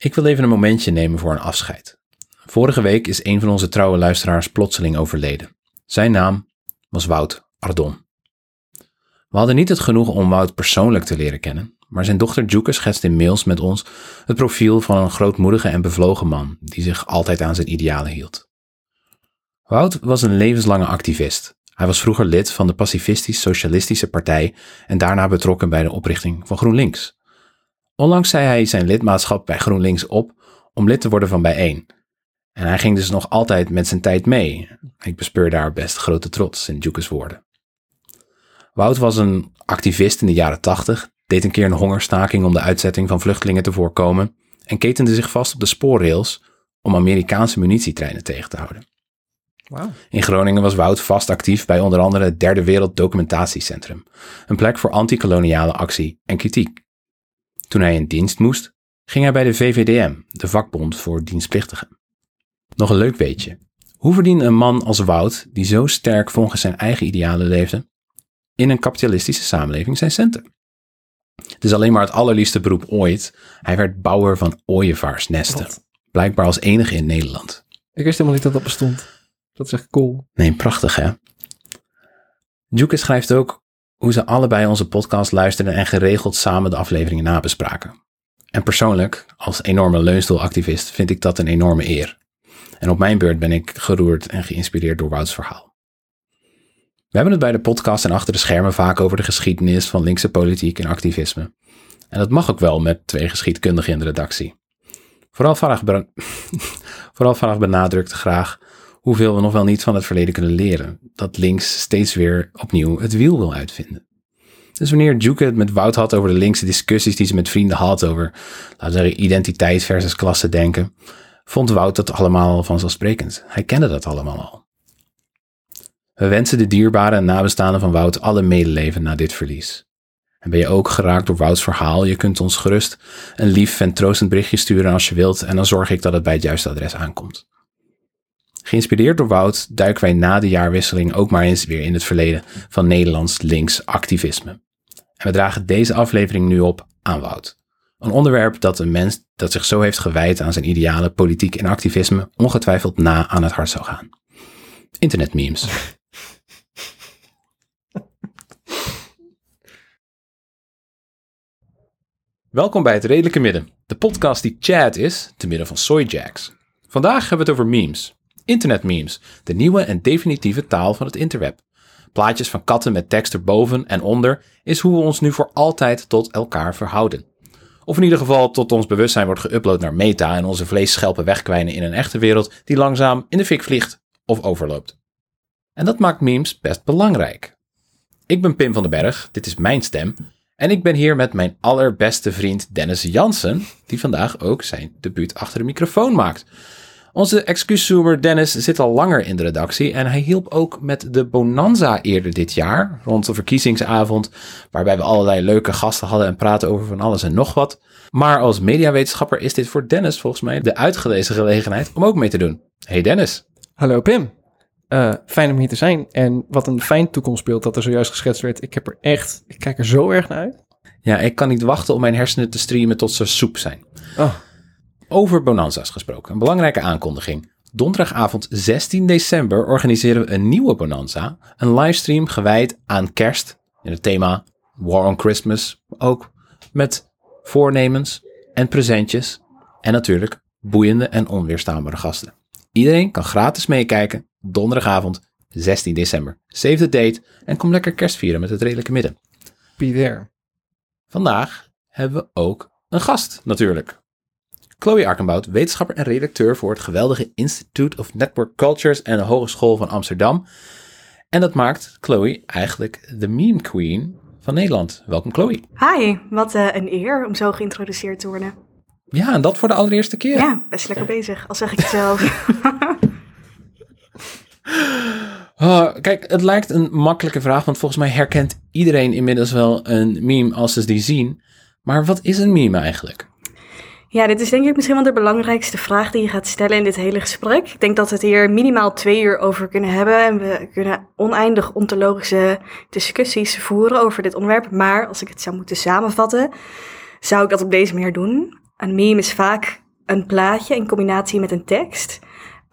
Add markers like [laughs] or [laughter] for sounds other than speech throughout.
Ik wil even een momentje nemen voor een afscheid. Vorige week is een van onze trouwe luisteraars plotseling overleden. Zijn naam was Wout Ardon. We hadden niet het genoegen om Wout persoonlijk te leren kennen, maar zijn dochter Juke schetst in mails met ons het profiel van een grootmoedige en bevlogen man die zich altijd aan zijn idealen hield. Wout was een levenslange activist. Hij was vroeger lid van de Pacifistisch-Socialistische Partij en daarna betrokken bij de oprichting van GroenLinks. Onlangs zei hij zijn lidmaatschap bij GroenLinks op om lid te worden van Bijeen. En hij ging dus nog altijd met zijn tijd mee. Ik bespeur daar best grote trots in Juke's woorden. Wout was een activist in de jaren 80, deed een keer een hongerstaking om de uitzetting van vluchtelingen te voorkomen en ketende zich vast op de spoorrails om Amerikaanse munitietreinen tegen te houden. Wauw. In Groningen was Wout vast actief bij onder andere het Derde Wereld Documentatiecentrum, een plek voor antikoloniale actie en kritiek. Toen hij in dienst moest, ging hij bij de VVDM, de vakbond voor dienstplichtigen. Nog een leuk weetje. Hoe verdient een man als Wout, die zo sterk volgens zijn eigen idealen leefde, in een kapitalistische samenleving zijn centen? Het is alleen maar het allerliefste beroep ooit. Hij werd bouwer van ooievaarsnesten. Wat? Blijkbaar als enige in Nederland. Ik wist helemaal niet dat dat bestond. Dat is echt cool. Nee, prachtig hè? Juke schrijft ook hoe ze allebei onze podcast luisterden en geregeld samen de afleveringen nabespraken. En persoonlijk, als enorme leunstoelactivist, vind ik dat een enorme eer. En op mijn beurt ben ik geroerd en geïnspireerd door Wouts verhaal. We hebben het bij de podcast en achter de schermen vaak over de geschiedenis van linkse politiek en activisme. En dat mag ook wel met twee geschiedkundigen in de redactie. Vooral Farag [laughs] benadrukt graag hoeveel we nog wel niet van het verleden kunnen leren. Dat links steeds weer opnieuw het wiel wil uitvinden. Dus wanneer Juke het met Wout had over de linkse discussies die ze met vrienden had over, laten we zeggen, identiteit versus klasse denken, vond Wout dat allemaal al vanzelfsprekend. Hij kende dat allemaal al. We wensen de dierbaren en nabestaanden van Wout alle medeleven na dit verlies. En ben je ook geraakt door Wouts verhaal? Je kunt ons gerust een lief en troostend berichtje sturen als je wilt en dan zorg ik dat het bij het juiste adres aankomt. Geïnspireerd door Wout duiken wij na de jaarwisseling ook maar eens weer in het verleden van Nederlands links activisme. En we dragen deze aflevering nu op aan Wout. Een onderwerp dat een mens dat zich zo heeft gewijd aan zijn idealen, politiek en activisme ongetwijfeld na aan het hart zou gaan. Internetmemes. [laughs] Welkom bij het Redelijke Midden, de podcast die Chad is, te midden van soyjacks. Vandaag hebben we het over memes. Internetmemes, de nieuwe en definitieve taal van het interweb. Plaatjes van katten met tekst erboven en onder is hoe we ons nu voor altijd tot elkaar verhouden. Of in ieder geval tot ons bewustzijn wordt geüpload naar meta en onze vleesschelpen wegkwijnen in een echte wereld die langzaam in de fik vliegt of overloopt. En dat maakt memes best belangrijk. Ik ben Pim van den Berg, dit is mijn stem. En ik ben hier met mijn allerbeste vriend Dennis Jansen, die vandaag ook zijn debuut achter de microfoon maakt. Onze excuuszoomer Dennis zit al langer in de redactie en hij hielp ook met de Bonanza eerder dit jaar, rond de verkiezingsavond, waarbij we allerlei leuke gasten hadden en praten over van alles en nog wat. Maar als mediawetenschapper is dit voor Dennis volgens mij de uitgelezen gelegenheid om ook mee te doen. Hey Dennis. Hallo Pim. Eh, fijn om hier te zijn. En wat een fijn toekomstbeeld dat er zojuist geschetst werd. Ik heb er echt, ik kijk er zo erg naar uit. Ja, ik kan niet wachten om mijn hersenen te streamen tot ze soep zijn. Oh, Over Bonanza's gesproken, een belangrijke aankondiging. Donderdagavond 16 december organiseren we een nieuwe Bonanza. Een livestream gewijd aan kerst. In het thema War on Christmas. Ook met voornemens en presentjes. En natuurlijk boeiende en onweerstaanbare gasten. Iedereen kan gratis meekijken. Donderdagavond 16 december. Save the date en kom lekker kerst vieren met het redelijke midden. be there. Vandaag hebben we ook een gast natuurlijk. Chloe Arkenbout, wetenschapper en redacteur voor het geweldige Institute of Network Cultures en de Hogeschool van Amsterdam. En dat maakt Chloe eigenlijk de meme queen van Nederland. Welkom Chloe. Hi, wat eh, een eer om zo geïntroduceerd te worden. Ja, en dat voor de allereerste keer. Ja, best lekker bezig, al zeg ik het zelf. [laughs] Oh, kijk, het lijkt een makkelijke vraag, want volgens mij herkent iedereen inmiddels wel een meme als ze die zien. Maar wat is een meme eigenlijk? Ja, dit is denk ik misschien wel de belangrijkste vraag die je gaat stellen in dit hele gesprek. Ik denk dat we het hier minimaal twee uur over kunnen hebben. En we kunnen oneindig ontologische discussies voeren over dit onderwerp. Maar als ik het zou moeten samenvatten, zou ik dat op deze manier doen. Een meme is vaak een plaatje in combinatie met een tekst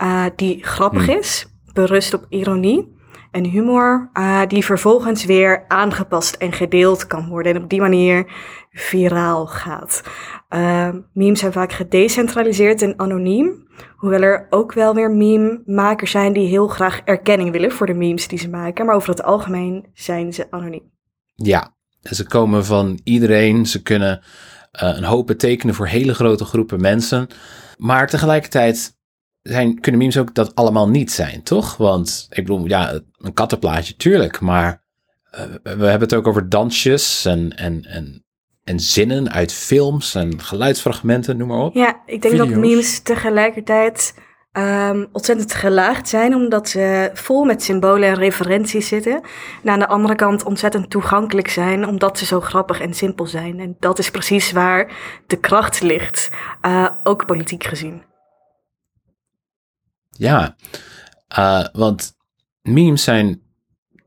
uh, die grappig Hmm. is, berust op ironie en humor, uh, die vervolgens weer aangepast en gedeeld kan worden en op die manier viraal gaat. Uh, memes zijn vaak gedecentraliseerd en anoniem, hoewel er ook wel weer meme-makers zijn die heel graag erkenning willen voor de memes die ze maken, maar over het algemeen zijn ze anoniem. Ja, ze komen van iedereen. Ze kunnen uh, een hoop betekenen voor hele grote groepen mensen. Maar tegelijkertijd zijn, kunnen memes ook dat allemaal niet zijn, toch? Want ik bedoel, ja, een kattenplaatje, tuurlijk. Maar uh, we hebben het ook over dansjes en, en, en, en zinnen uit films en geluidsfragmenten, noem maar op. Ja, ik denk Video's. dat memes tegelijkertijd um, ontzettend gelaagd zijn, omdat ze vol met symbolen en referenties zitten. En aan de andere kant ontzettend toegankelijk zijn, omdat ze zo grappig en simpel zijn. En dat is precies waar de kracht ligt, uh, ook politiek gezien. Ja, uh, want memes zijn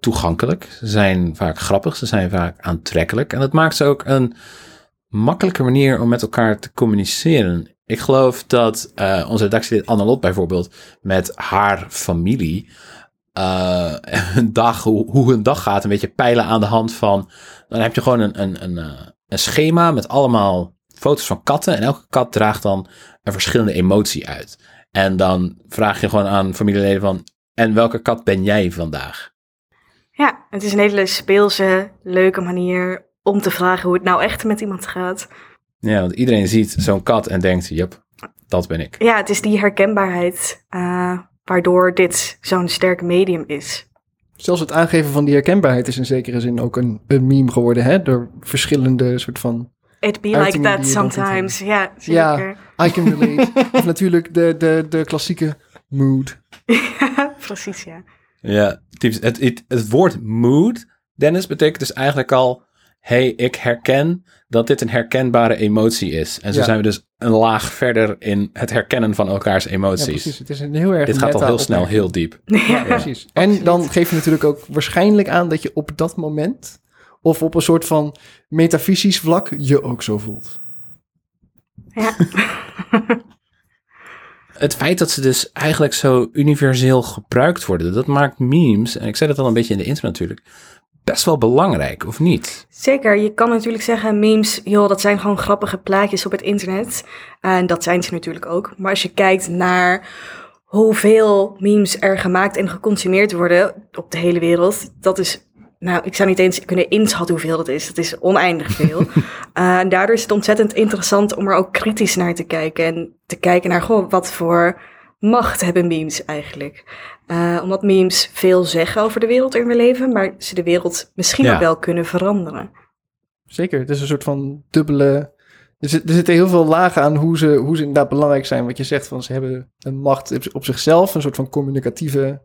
toegankelijk, ze zijn vaak grappig, ze zijn vaak aantrekkelijk. En dat maakt ze ook een makkelijke manier om met elkaar te communiceren. Ik geloof dat uh, onze redactielid Annelot bijvoorbeeld met haar familie uh, een dag, hoe, hun dag gaat, een beetje peilen aan de hand van. Dan heb je gewoon een, een, een, een schema met allemaal foto's van katten. En elke kat draagt dan een verschillende emotie uit. En dan vraag je gewoon aan familieleden van. En welke kat ben jij vandaag? Ja, het is een hele speelse, leuke manier om te vragen hoe het nou echt met iemand gaat. Ja, want iedereen ziet zo'n kat en denkt, yep, dat ben ik. Ja, het is die herkenbaarheid uh, waardoor dit zo'n sterk medium is. Zelfs het aangeven van die herkenbaarheid is in zekere zin ook een, een meme geworden, hè? Door verschillende soort van... It be like that sometimes, ja, zeker. Ja, I can relate. [laughs] of natuurlijk de, de, de klassieke mood. ja, [laughs] precies, ja. Ja, het, het, het woord mood, Dennis, betekent dus eigenlijk al hey, ik herken dat dit een herkenbare emotie is. En zo Ja. zijn we dus een laag verder in het herkennen van elkaars Ja, emoties. precies. Het is een heel erg dit gaat al heel snel, heel diep. Ja, precies. En dan geef je natuurlijk ook waarschijnlijk aan dat je op dat moment... of op een soort van metafysisch vlak je ook zo voelt. Ja, [laughs] Het feit dat ze dus eigenlijk zo universeel gebruikt worden, dat maakt memes, en ik zei dat al een beetje in de intro natuurlijk, best wel belangrijk, of niet? zeker. Je kan natuurlijk zeggen, memes, joh, dat zijn gewoon grappige plaatjes op het internet. En dat zijn ze natuurlijk ook. Maar als je kijkt naar hoeveel memes er gemaakt en geconsumeerd worden op de hele wereld, dat is, nou, ik zou niet eens kunnen inschatten hoeveel dat is. Dat is oneindig veel. Uh, [laughs] en daardoor is het ontzettend interessant om er ook kritisch naar te kijken. En te kijken naar, goh, wat voor macht hebben memes eigenlijk? Uh, omdat memes veel zeggen over de wereld waarin we leven, maar ze de wereld misschien Ja. ook wel kunnen veranderen. Zeker, het is een soort van dubbele... Er, zit, er zitten heel veel lagen aan hoe ze, hoe ze inderdaad belangrijk zijn. Wat je zegt, van ze hebben een macht op zichzelf, een soort van communicatieve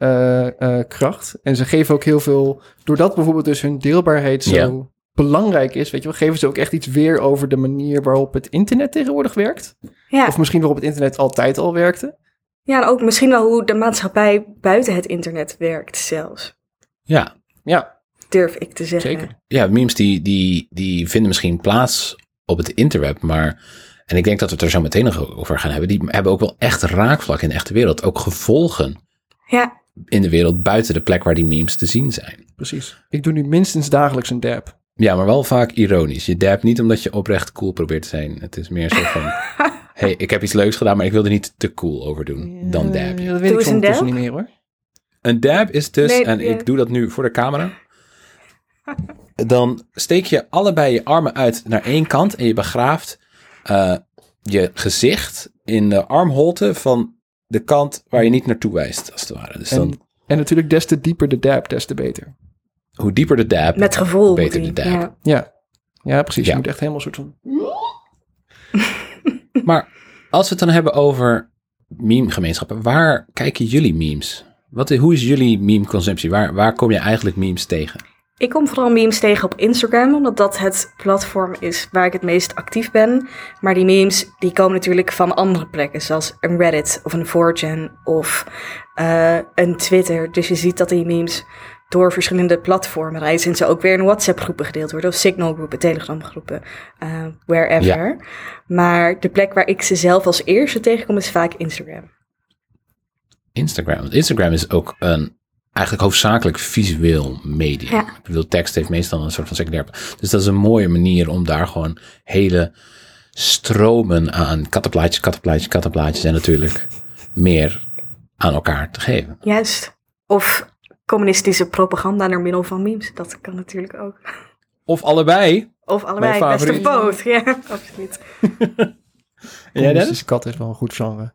eh, eh, kracht. En ze geven ook heel veel, doordat bijvoorbeeld dus hun deelbaarheid zo belangrijk is, weet je wel, geven ze ook echt iets weer over de manier waarop het internet tegenwoordig werkt. Ja, Of misschien waarop het internet altijd al werkte. ja en ook misschien wel hoe de maatschappij buiten het internet werkt zelfs, Ja, Ja, durf ik te zeggen. zeker. ja memes die, die, die vinden misschien plaats op het interweb, maar, en ik denk dat we het er zo meteen nog over gaan hebben, die hebben ook wel echt raakvlak in de echte wereld, ook gevolgen Ja, in de wereld buiten de plek waar die memes te zien zijn. Precies. Ik doe nu minstens dagelijks een dab. Ja, maar wel vaak ironisch. Je dabt niet omdat je oprecht cool probeert te zijn. Het is meer zo van, [laughs] hey, ik heb iets leuks gedaan, maar ik wil er niet te cool over doen. Dan dab je. Dat weet Doe ik dab. niet meer hoor. Een dab is dus, Nee, en ja. ik doe dat nu voor de camera. [laughs] Dan steek je allebei je armen uit naar één kant en je begraaft eh, je gezicht in de armholte van de kant waar je niet naartoe wijst, als het ware. Dus dan, En, en natuurlijk des te dieper de dab, des te beter. hoe dieper de dab, met gevoel. Beter de dab. Ja. Ja, ja precies. Ja. Je moet echt helemaal een soort van... [laughs] Maar als we het dan hebben over meme-gemeenschappen, waar kijken jullie memes? Wat, hoe is jullie meme-consumptie? Waar, waar kom je eigenlijk memes tegen? Ik kom vooral memes tegen op Instagram, omdat dat het platform is waar ik het meest actief ben. Maar die memes die komen natuurlijk van andere plekken, zoals een Reddit of een 4chan of eh, een Twitter. Dus je ziet dat die memes door verschillende platformen reizen. En ze ook weer in WhatsApp-groepen gedeeld worden. Of Signal-groepen, Telegram-groepen, uh, wherever. Maar de plek waar ik ze zelf als eerste tegenkom is vaak Instagram. Instagram. Instagram is ook een eigenlijk hoofdzakelijk visueel medium. Ja. Ik bedoel, tekst heeft meestal een soort van secundair. Dus dat is een mooie manier om daar gewoon hele stromen aan kattenplaatjes, kattenplaatjes, kattenplaatjes en natuurlijk meer aan elkaar te geven. Juist. Of communistische propaganda door middel van memes. Dat kan natuurlijk ook. Of allebei. Of allebei. Mijn Best of favoriet. both. Ja, [laughs] absoluut. Communistische kat is wel een goed genre.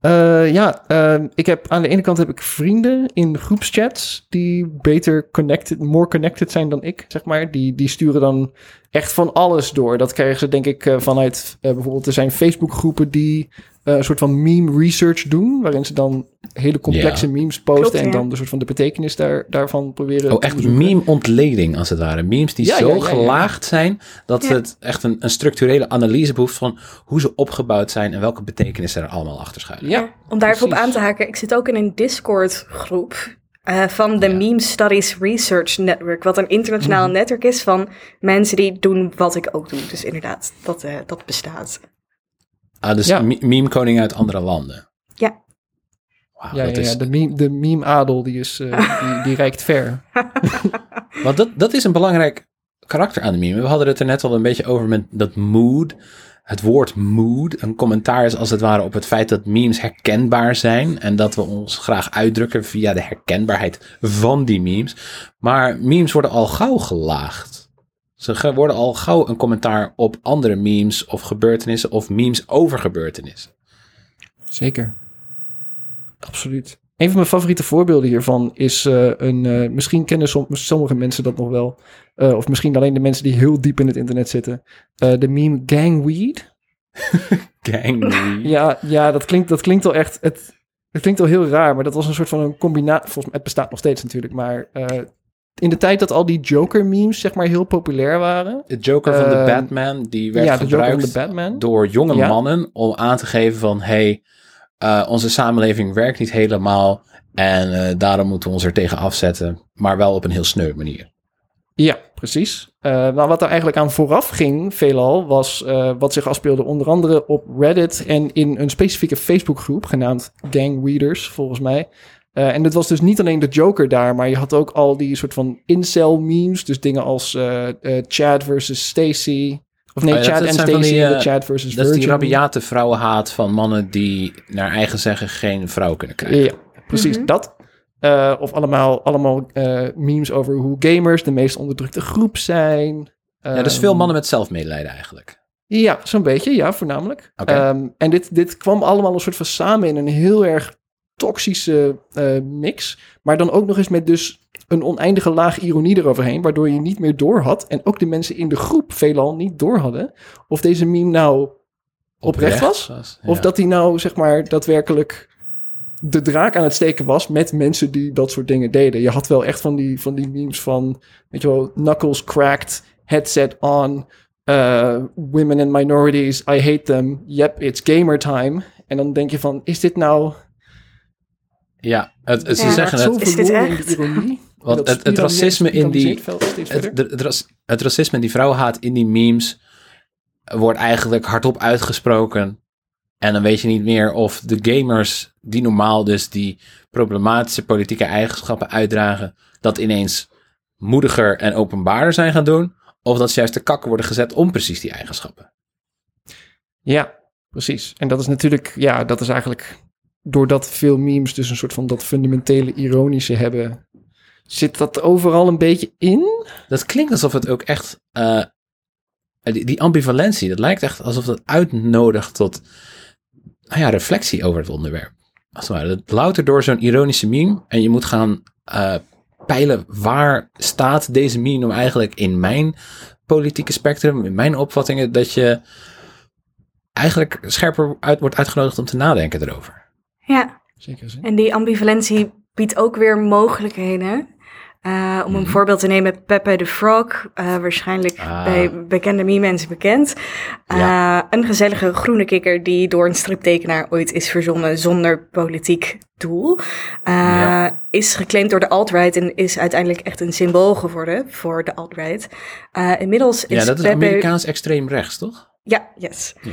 Eh, ja, ehm, ik heb aan de ene kant heb ik vrienden in groepschats die beter connected, more connected zijn dan ik, zeg maar. Die, die sturen dan echt van alles door. Dat krijgen ze denk ik eh, vanuit eh, bijvoorbeeld, er zijn Facebookgroepen die eh, een soort van meme research doen, waarin ze dan hele complexe memes posten Klopt, en ja. dan de soort van de betekenis daar, daarvan proberen Oh, te echt onderzoeken. meme-ontleding als het ware. Memes die Ja, zo ja, ja, ja. gelaagd zijn dat Ja. het echt een, een structurele analyse behoeft van hoe ze opgebouwd zijn en welke betekenissen er allemaal achter schuilen. Ja, Om daar even op aan te haken. Ik zit ook in een Discord eh, van de Meme Studies Research Network. Wat een internationaal Mhm. netwerk is van mensen die doen wat ik ook doe. Dus inderdaad, dat, eh, dat bestaat. Ah, dus Ja. me- meme-koning uit andere landen. Ja. Wauw, Ja, dat ja, is, ja, de meme, de meme-adel die, is, eh, [laughs] die, die reikt ver. [laughs] Want dat, dat is een belangrijk karakter aan de meme. We hadden het er net al een beetje over met dat mood. Het woord mood, een commentaar is als het ware op het feit dat memes herkenbaar zijn. En dat we ons graag uitdrukken via de herkenbaarheid van die memes. Maar memes worden al gauw gelaagd. Ze worden al gauw een commentaar op andere memes of gebeurtenissen of memes over gebeurtenissen. Zeker. Absoluut. Een van mijn favoriete voorbeelden hiervan is eh, een. eh, misschien kennen som- sommige mensen dat nog wel. eh, of misschien alleen de mensen die heel diep in het internet zitten. De meme Gangweed. [laughs] Gang. Ja, ja dat, klinkt, dat klinkt wel echt. Het, het klinkt wel heel raar, maar dat was een soort van een combinatie. Volgens mij, het bestaat nog steeds natuurlijk. Maar in de tijd dat al die Joker-memes, zeg maar, heel populair waren. De Joker van de Batman, die werd ja, de Joker gebruikt van de Batman. door jonge Ja. mannen om aan te geven van hey, eh, onze samenleving werkt niet helemaal en eh, daarom moeten we ons er tegen afzetten, maar wel op een heel sneu manier. Ja, precies. Nou, wat er eigenlijk aan vooraf ging, veelal, was wat zich afspeelde onder andere op Reddit en in een specifieke Facebookgroep genaamd Gang Readers, volgens mij. En het was dus niet alleen de Joker daar, maar je had ook al die soort van incel memes, dus dingen als Chad versus Stacy. Of nee, Oh ja, dat- Chad en zijn van Stacy die, en de eh, Chad versus Dat is die Virgin. rabiate vrouwenhaat van mannen die naar eigen zeggen geen vrouw kunnen krijgen. Ja, precies Mhm. dat. Eh, of allemaal, allemaal eh, memes over hoe gamers de meest onderdrukte groep zijn. Ja, dus Ehm, veel mannen met zelfmedelijden eigenlijk. Ja, zo'n beetje, ja, voornamelijk. Oké. Ehm, en dit, dit kwam allemaal een soort van samen in een heel erg toxische eh, mix. Maar dan ook nog eens met dus een oneindige laag ironie eroverheen, waardoor je niet meer door had. En ook de mensen in de groep veelal niet door hadden. Of deze meme nou oprecht was. Of ja. dat hij nou, zeg maar, daadwerkelijk de draak aan het steken was met mensen die dat soort dingen deden. Je had wel echt van die, van die memes van, weet je wel, knuckles cracked, headset on, uh, women and minorities, I hate them, yep, it's gamer time. En dan denk je van, is dit nou... Ja, het, het- ze Ja. zeggen het, Is dit echt? ironie? Want het- het racisme in die- het, het, het racisme en die vrouwenhaat in die memes wordt eigenlijk hardop uitgesproken. En dan weet je niet meer of de gamers die normaal dus die problematische politieke eigenschappen uitdragen, dat ineens moediger en openbaarder zijn gaan doen. Of dat ze juist de kakken worden gezet om precies die eigenschappen. Ja, precies. En dat is natuurlijk, ja, dat is eigenlijk doordat veel memes dus een soort van dat fundamentele ironische hebben, zit dat overal een beetje in. Dat klinkt alsof het ook echt. eh, die, die ambivalentie, dat lijkt echt alsof dat uitnodigt tot. Nou ja, reflectie over het onderwerp. Als het ware. Dat louter door zo'n ironische meme. En je moet gaan eh, peilen waar staat deze meme nou eigenlijk in mijn politieke spectrum, in mijn opvattingen, dat je eigenlijk scherper uit, wordt uitgenodigd om te nadenken erover. Ja, Zeker zin. en die ambivalentie biedt ook weer mogelijkheden. Uh, om een Mhm. voorbeeld te nemen, Pepe the Frog, uh, waarschijnlijk Ah. bij bekende meme-mensen bekend. Uh, Ja. Een gezellige groene kikker die door een striptekenaar ooit is verzonnen zonder politiek doel. Ja. Is geclaimd door de alt-right en is uiteindelijk echt een symbool geworden voor de alt-right. Inmiddels is Ja, dat is Pepe... Amerikaans extreem rechts, toch? Ja, yes. Ja.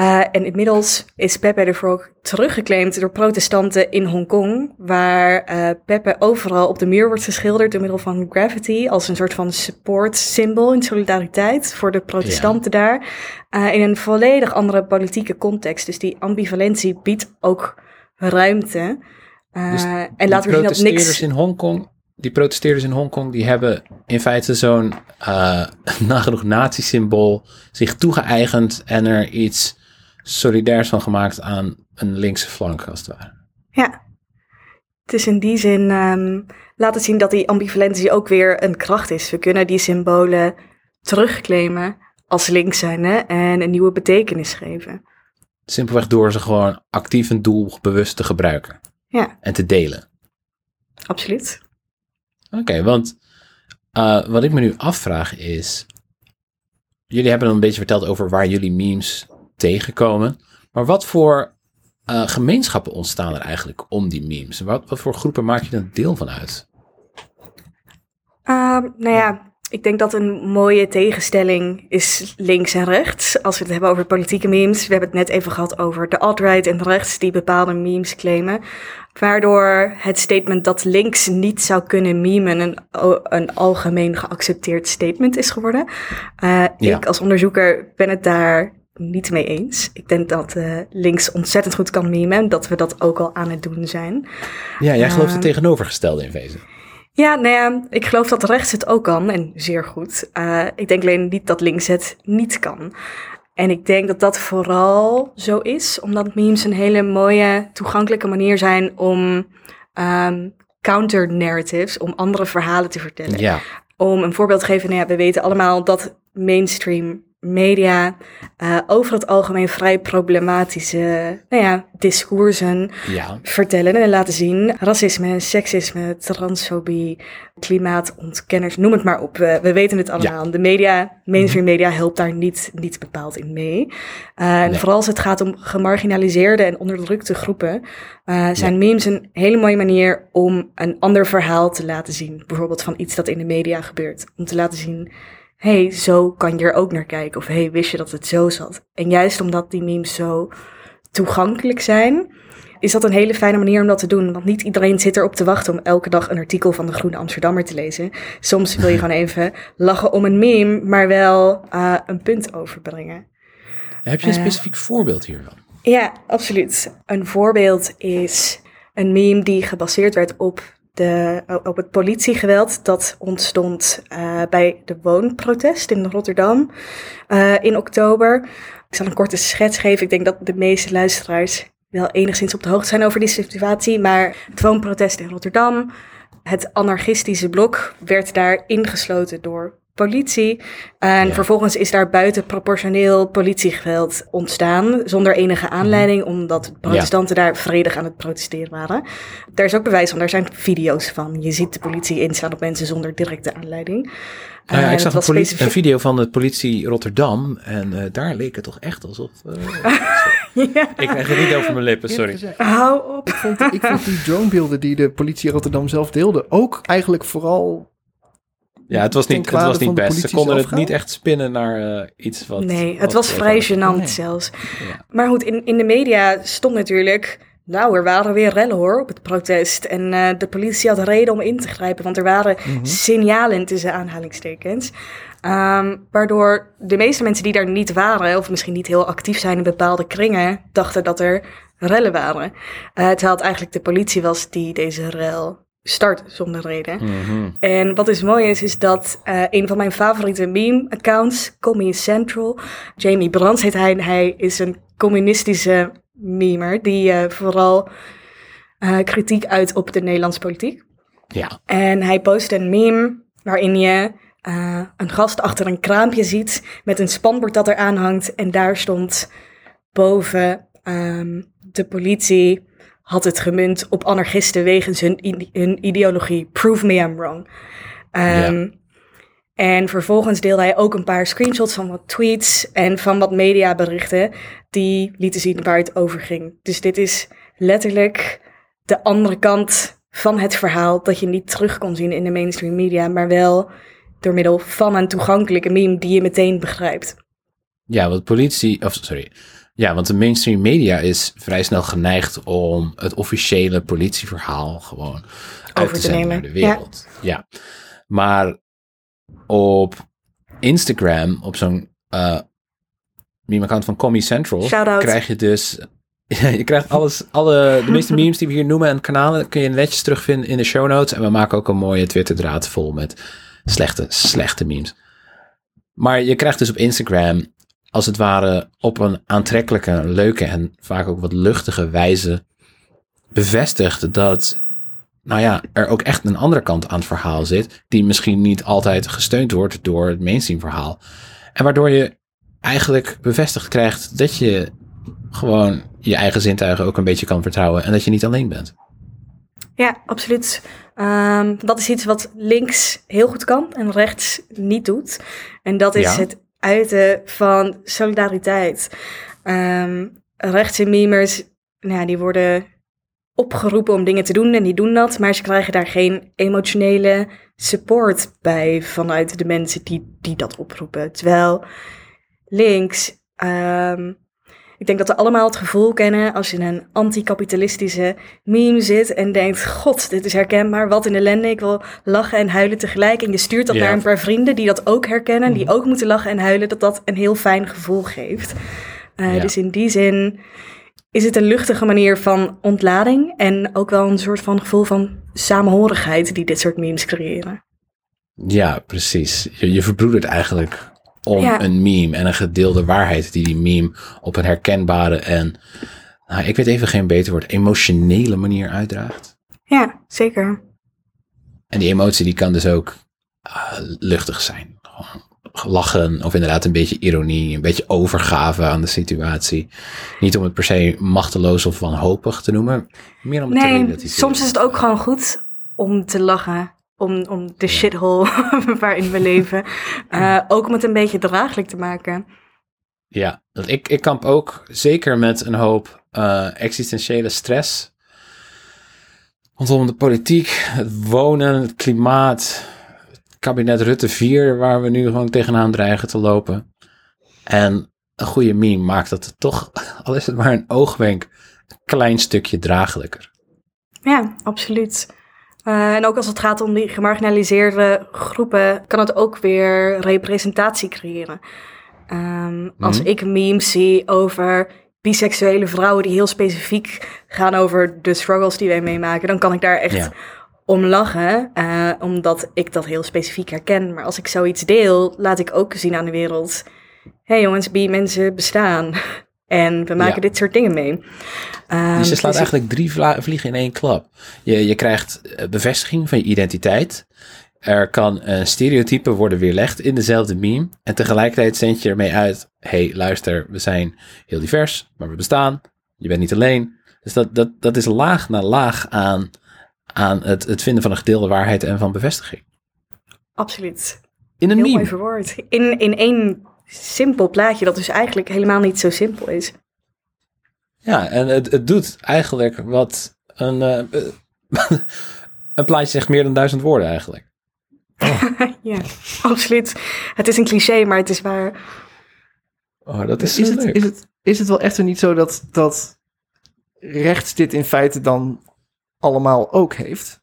Uh, en inmiddels is Pepe the Frog teruggeclaimd door protestanten in Hongkong, waar uh, Pepe overal op de muur wordt geschilderd door middel van graffiti als een soort van support symbool in solidariteit voor de protestanten daar, uh, in een volledig andere politieke context. Dus die ambivalentie biedt ook ruimte. Dus en laten we zien dat niks... in Hongkong, die protesteerders in Hongkong, die hebben in feite zo'n uh, [laughs] nagenoeg nazi-symbool zich toegeëigend en er iets solidairs van gemaakt aan een linkse flank, als het ware. Ja, het is in die zin um, laten zien dat die ambivalentie ook weer een kracht is. We kunnen die symbolen terugclaimen als links zijn hè, en een nieuwe betekenis geven. Simpelweg door ze gewoon actief en doelbewust te gebruiken. Ja. En te delen. Absoluut. Oké, okay, want uh, wat ik me nu afvraag is... Jullie hebben een beetje verteld over waar jullie memes tegenkomen. Maar wat voor uh, gemeenschappen ontstaan er eigenlijk om die memes? Wat, wat voor groepen maak je dan deel van uit? Uh, nou ja, ik denk dat een mooie tegenstelling is links en rechts. Als we het hebben over politieke memes. We hebben het net even gehad over de alt-right en rechts die bepaalde memes claimen. Waardoor het statement dat links niet zou kunnen memen een, een algemeen geaccepteerd statement is geworden. Uh, ja. Ik als onderzoeker ben het daar niet mee eens. Ik denk dat uh, links ontzettend goed kan memen en dat we dat ook al aan het doen zijn. Ja, jij gelooft het tegenovergestelde in wezen. Ja, nou ja, ik geloof dat rechts het ook kan en zeer goed. Uh, ik denk alleen niet dat links het niet kan. En ik denk dat dat vooral zo is, omdat memes een hele mooie, toegankelijke manier zijn om um, counter-narratives, om andere verhalen te vertellen. Ja. Om een voorbeeld te geven, nou ja, we weten allemaal dat mainstream media uh, over het algemeen vrij problematische nou ja, discoursen ja. vertellen en laten zien. Racisme, seksisme, transfobie, klimaatontkenners, noem het maar op. We, we weten het allemaal. Ja. De media, mainstream media helpt daar niet, niet bepaald in mee. Uh, en nee. vooral als het gaat om gemarginaliseerde en onderdrukte groepen, uh, zijn ja. memes een hele mooie manier om een ander verhaal te laten zien. Bijvoorbeeld van iets dat in de media gebeurt. Om te laten zien hey, zo kan je er ook naar kijken. Of hey, wist je dat het zo zat? En juist omdat die memes zo toegankelijk zijn, is dat een hele fijne manier om dat te doen. Want niet iedereen zit erop te wachten om elke dag een artikel van de Groene Amsterdammer te lezen. Soms wil je [laughs] gewoon even lachen om een meme, maar wel uh, een punt overbrengen. Heb je een specifiek uh, voorbeeld hiervan? Ja, absoluut. Een voorbeeld is een meme die gebaseerd werd op de, op het politiegeweld dat ontstond uh, bij de woonprotest in Rotterdam uh, in oktober. Ik zal een korte schets geven. Ik denk dat de meeste luisteraars wel enigszins op de hoogte zijn over die situatie. Maar het woonprotest in Rotterdam, het anarchistische blok, werd daar ingesloten door politie. En ja. vervolgens is daar buitenproportioneel politiegeweld ontstaan, zonder enige aanleiding, omdat protestanten ja. daar vredig aan het protesteren waren. Daar is ook bewijs van, daar zijn video's van. Je ziet de politie inslaan op mensen zonder directe aanleiding. Nou ja, ik zag een, specifiek... een, video van de politie Rotterdam en uh, daar leek het toch echt alsof... [laughs] Uh, ja. Ik krijg het niet over mijn lippen, sorry. Hou op. Ik vond, ik vond die dronebeelden die de politie Rotterdam zelf deelde ook eigenlijk vooral ja, het was niet, het was niet best. Ze konden het niet echt spinnen naar uh, iets wat... Nee, het wat was vrij gênant nee. zelfs. Ja. Maar goed, in, in de media stond natuurlijk... Nou, er waren weer rellen hoor op het protest. En uh, de politie had reden om in te grijpen. Want er waren mm -hmm. signalen tussen aanhalingstekens. Um, waardoor de meeste mensen die daar niet waren... of misschien niet heel actief zijn in bepaalde kringen... dachten dat er rellen waren. Uh, terwijl het eigenlijk de politie was die deze rel start zonder reden. Mm-hmm. En wat dus mooi is, is dat uh, een van mijn favoriete meme-accounts, Commie Central, Jamie Brands heet hij, hij is een communistische memer die uh, vooral uh, kritiek uit op de Nederlandse politiek. Ja. En hij post een meme waarin je een gast achter een kraampje ziet met een spanbord dat eraan hangt en daar stond boven um, de politie had het gemunt op anarchisten wegens hun, hun ideologie. Prove me I'm wrong. Ehm, En vervolgens deelde hij ook een paar screenshots van wat tweets en van wat mediaberichten die lieten zien waar het over ging. Dus dit is letterlijk de andere kant van het verhaal dat je niet terug kon zien in de mainstream media, maar wel door middel van een toegankelijke meme die je meteen begrijpt. Ja, want politie, of sorry. Ja, want de mainstream media is vrij snel geneigd om het officiële politieverhaal gewoon uit Over te zenden nemen, naar de wereld. Ja. Maar op Instagram, op zo'n eh meme-account van Comedy Central, krijg je dus... [laughs] Ja, je krijgt alles, alle, de meeste [laughs] memes die we hier noemen en kanalen kun je netjes terugvinden in de show notes. En we maken ook een mooie Twitter-draad vol met slechte, slechte memes. Maar je krijgt dus op Instagram, als het ware, op een aantrekkelijke, leuke en vaak ook wat luchtige wijze bevestigd dat, nou ja, er ook echt een andere kant aan het verhaal zit, die misschien niet altijd gesteund wordt door het mainstream verhaal. En waardoor je eigenlijk bevestigd krijgt dat je gewoon je eigen zintuigen ook een beetje kan vertrouwen en dat je niet alleen bent. Ja, absoluut. Ehm, dat is iets wat links heel goed kan en rechts niet doet. En dat is Ja. het uiten van solidariteit. Memers, nou, die worden opgeroepen om dingen te doen en die doen dat, maar ze krijgen daar geen emotionele support bij vanuit de mensen die, die dat oproepen. Terwijl links, ehm, ik denk dat we allemaal het gevoel kennen als je in een anticapitalistische meme zit en denkt, god, dit is herkenbaar, wat een ellende, ik wil lachen en huilen tegelijk. En je stuurt dat Ja. naar een paar vrienden die dat ook herkennen, die ook moeten lachen en huilen, dat dat een heel fijn gevoel geeft. Eh, Ja. Dus in die zin is het een luchtige manier van ontlading en ook wel een soort van gevoel van samenhorigheid die dit soort memes creëren. Ja, precies. Je, je verbroedert eigenlijk om Ja. een meme en een gedeelde waarheid die die meme op een herkenbare en, nou, ik weet even geen beter woord, emotionele manier uitdraagt. Ja, zeker. En die emotie die kan dus ook ah, luchtig zijn. Gewoon lachen of inderdaad een beetje ironie, een beetje overgave aan de situatie. Niet om het per se machteloos of wanhopig te noemen, meer om het Nee, soms is het ook gewoon goed om te lachen. Om, om de shithole [laughs] waarin we leven. Eh, ook om het een beetje draaglijk te maken. Ja, ik, ik kamp ook zeker met een hoop eh, existentiële stress. Rondom de politiek, het wonen, het klimaat, het kabinet Rutte 4, waar we nu gewoon tegenaan dreigen te lopen. En een goede meme maakt dat het toch, [laughs] al is het maar een oogwenk, een klein stukje draaglijker. Ja, absoluut. Eh, en ook als het gaat om die gemarginaliseerde groepen, kan het ook weer representatie creëren. Ehm, Als Mhm. ik memes zie over biseksuele vrouwen die heel specifiek gaan over de struggles die wij meemaken, dan kan ik daar echt Ja. om lachen, eh, omdat ik dat heel specifiek herken. Maar als ik zoiets deel, laat ik ook zien aan de wereld: hé hey jongens, bi mensen bestaan. [laughs] En we maken Ja. dit soort dingen mee. Ehm, Dus je slaat dus- eigenlijk drie vliegen in één klap. Je, je krijgt eh, bevestiging van je identiteit. Er kan een stereotype worden weerlegd in dezelfde meme. En tegelijkertijd zend je ermee uit: hey, luister, we zijn heel divers, maar we bestaan. Je bent niet alleen. Dus dat, dat, dat is laag na laag aan, aan het, het vinden van een gedeelde waarheid en van bevestiging. Absoluut. In een Heel mooi meme. verwoord. In, in één simpel plaatje dat dus eigenlijk helemaal niet zo simpel is. Ja, en het, het doet eigenlijk wat een, eh, [laughs] een plaatje zegt meer dan duizend woorden eigenlijk. [laughs] ja, absoluut. Het is een cliché, maar het is waar. Oh, dat is, Is zo het, leuk. is, het, is het wel echter niet zo dat, dat rechts dit in feite dan allemaal ook heeft?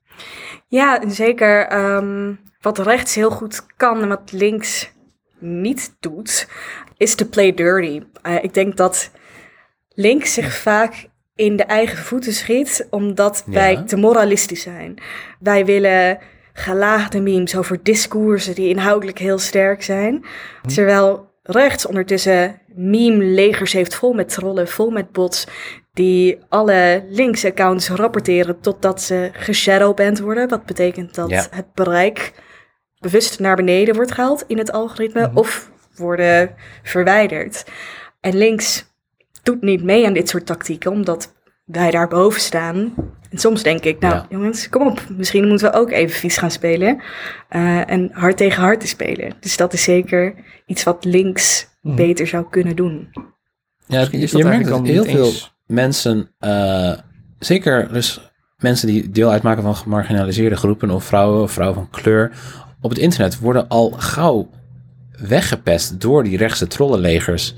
Ja, zeker. ehm, wat rechts heel goed kan en wat links niet doet, is to play dirty. Eh, ik denk dat links zich vaak in de eigen voeten schiet, omdat Ja. wij te moralistisch zijn. Wij willen gelaagde memes over discoursen die inhoudelijk heel sterk zijn. Terwijl rechts ondertussen meme-legers heeft vol met trollen, vol met bots, die alle links accounts rapporteren totdat ze geshadowband worden. Wat betekent dat Ja. het bereik bewust naar beneden wordt gehaald in het algoritme of worden verwijderd. En links doet niet mee aan dit soort tactieken, omdat wij daarboven staan. En soms denk ik, nou Ja. jongens, kom op. Misschien moeten we ook even vies gaan spelen. eh, en hard tegen hard te spelen. Dus dat is zeker iets wat links Mhm. beter zou kunnen doen. Ja, is dat je merkt dat heel niet veel eens- mensen, eh, zeker dus mensen die deel uitmaken van gemarginaliseerde groepen of vrouwen of vrouwen van kleur, op het internet worden al gauw weggepest door die rechtse trollenlegers.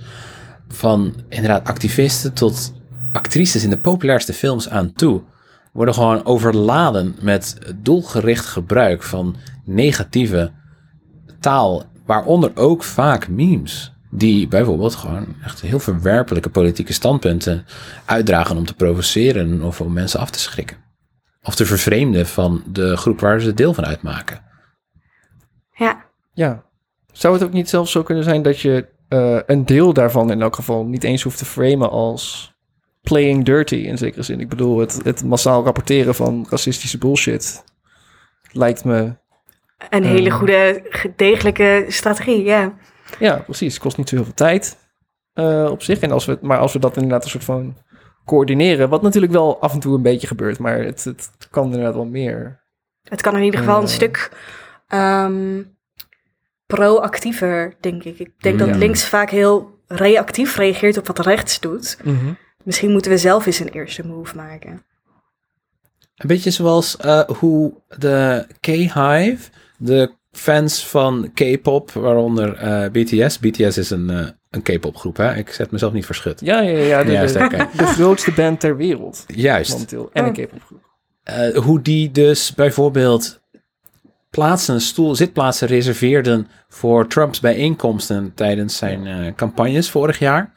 Van inderdaad activisten tot actrices in de populairste films aan toe. Worden gewoon overladen met doelgericht gebruik van negatieve taal, waaronder ook vaak memes. Die bijvoorbeeld gewoon echt heel verwerpelijke politieke standpunten uitdragen om te provoceren of om mensen af te schrikken. Of te vervreemden van de groep waar ze deel van uitmaken. Ja, Ja. Zou het ook niet zelfs zo kunnen zijn dat je eh, een deel daarvan in elk geval niet eens hoeft te framen als playing dirty in zekere zin? Ik bedoel, het, het massaal rapporteren van racistische bullshit lijkt me... een hele Eh. goede, degelijke strategie, ja. Ja, precies. Het kost niet zo heel veel tijd eh, op zich. En als we, maar als we dat inderdaad een soort van coördineren, wat natuurlijk wel af en toe een beetje gebeurt, maar het, het kan inderdaad wel meer. Het kan in ieder geval een Eh. stuk ehm, proactiever, denk ik. Ik denk Ja. dat links vaak heel reactief reageert op wat rechts doet. Misschien moeten we zelf eens een eerste move maken. Een beetje zoals eh, hoe de K-Hive, de fans van K-pop, waaronder eh, BTS. BTS is een, eh, een K-pop groep, hè? Ik zet mezelf niet verschut. Ja, ja, ja. De, Juist, [laughs] de, grootste band ter wereld Juist. momenteel. En een Oh. K-pop groep. Eh, hoe die dus bijvoorbeeld plaatsen, stoel, zitplaatsen reserveerden voor Trumps bijeenkomsten tijdens zijn eh, campagnes vorig jaar.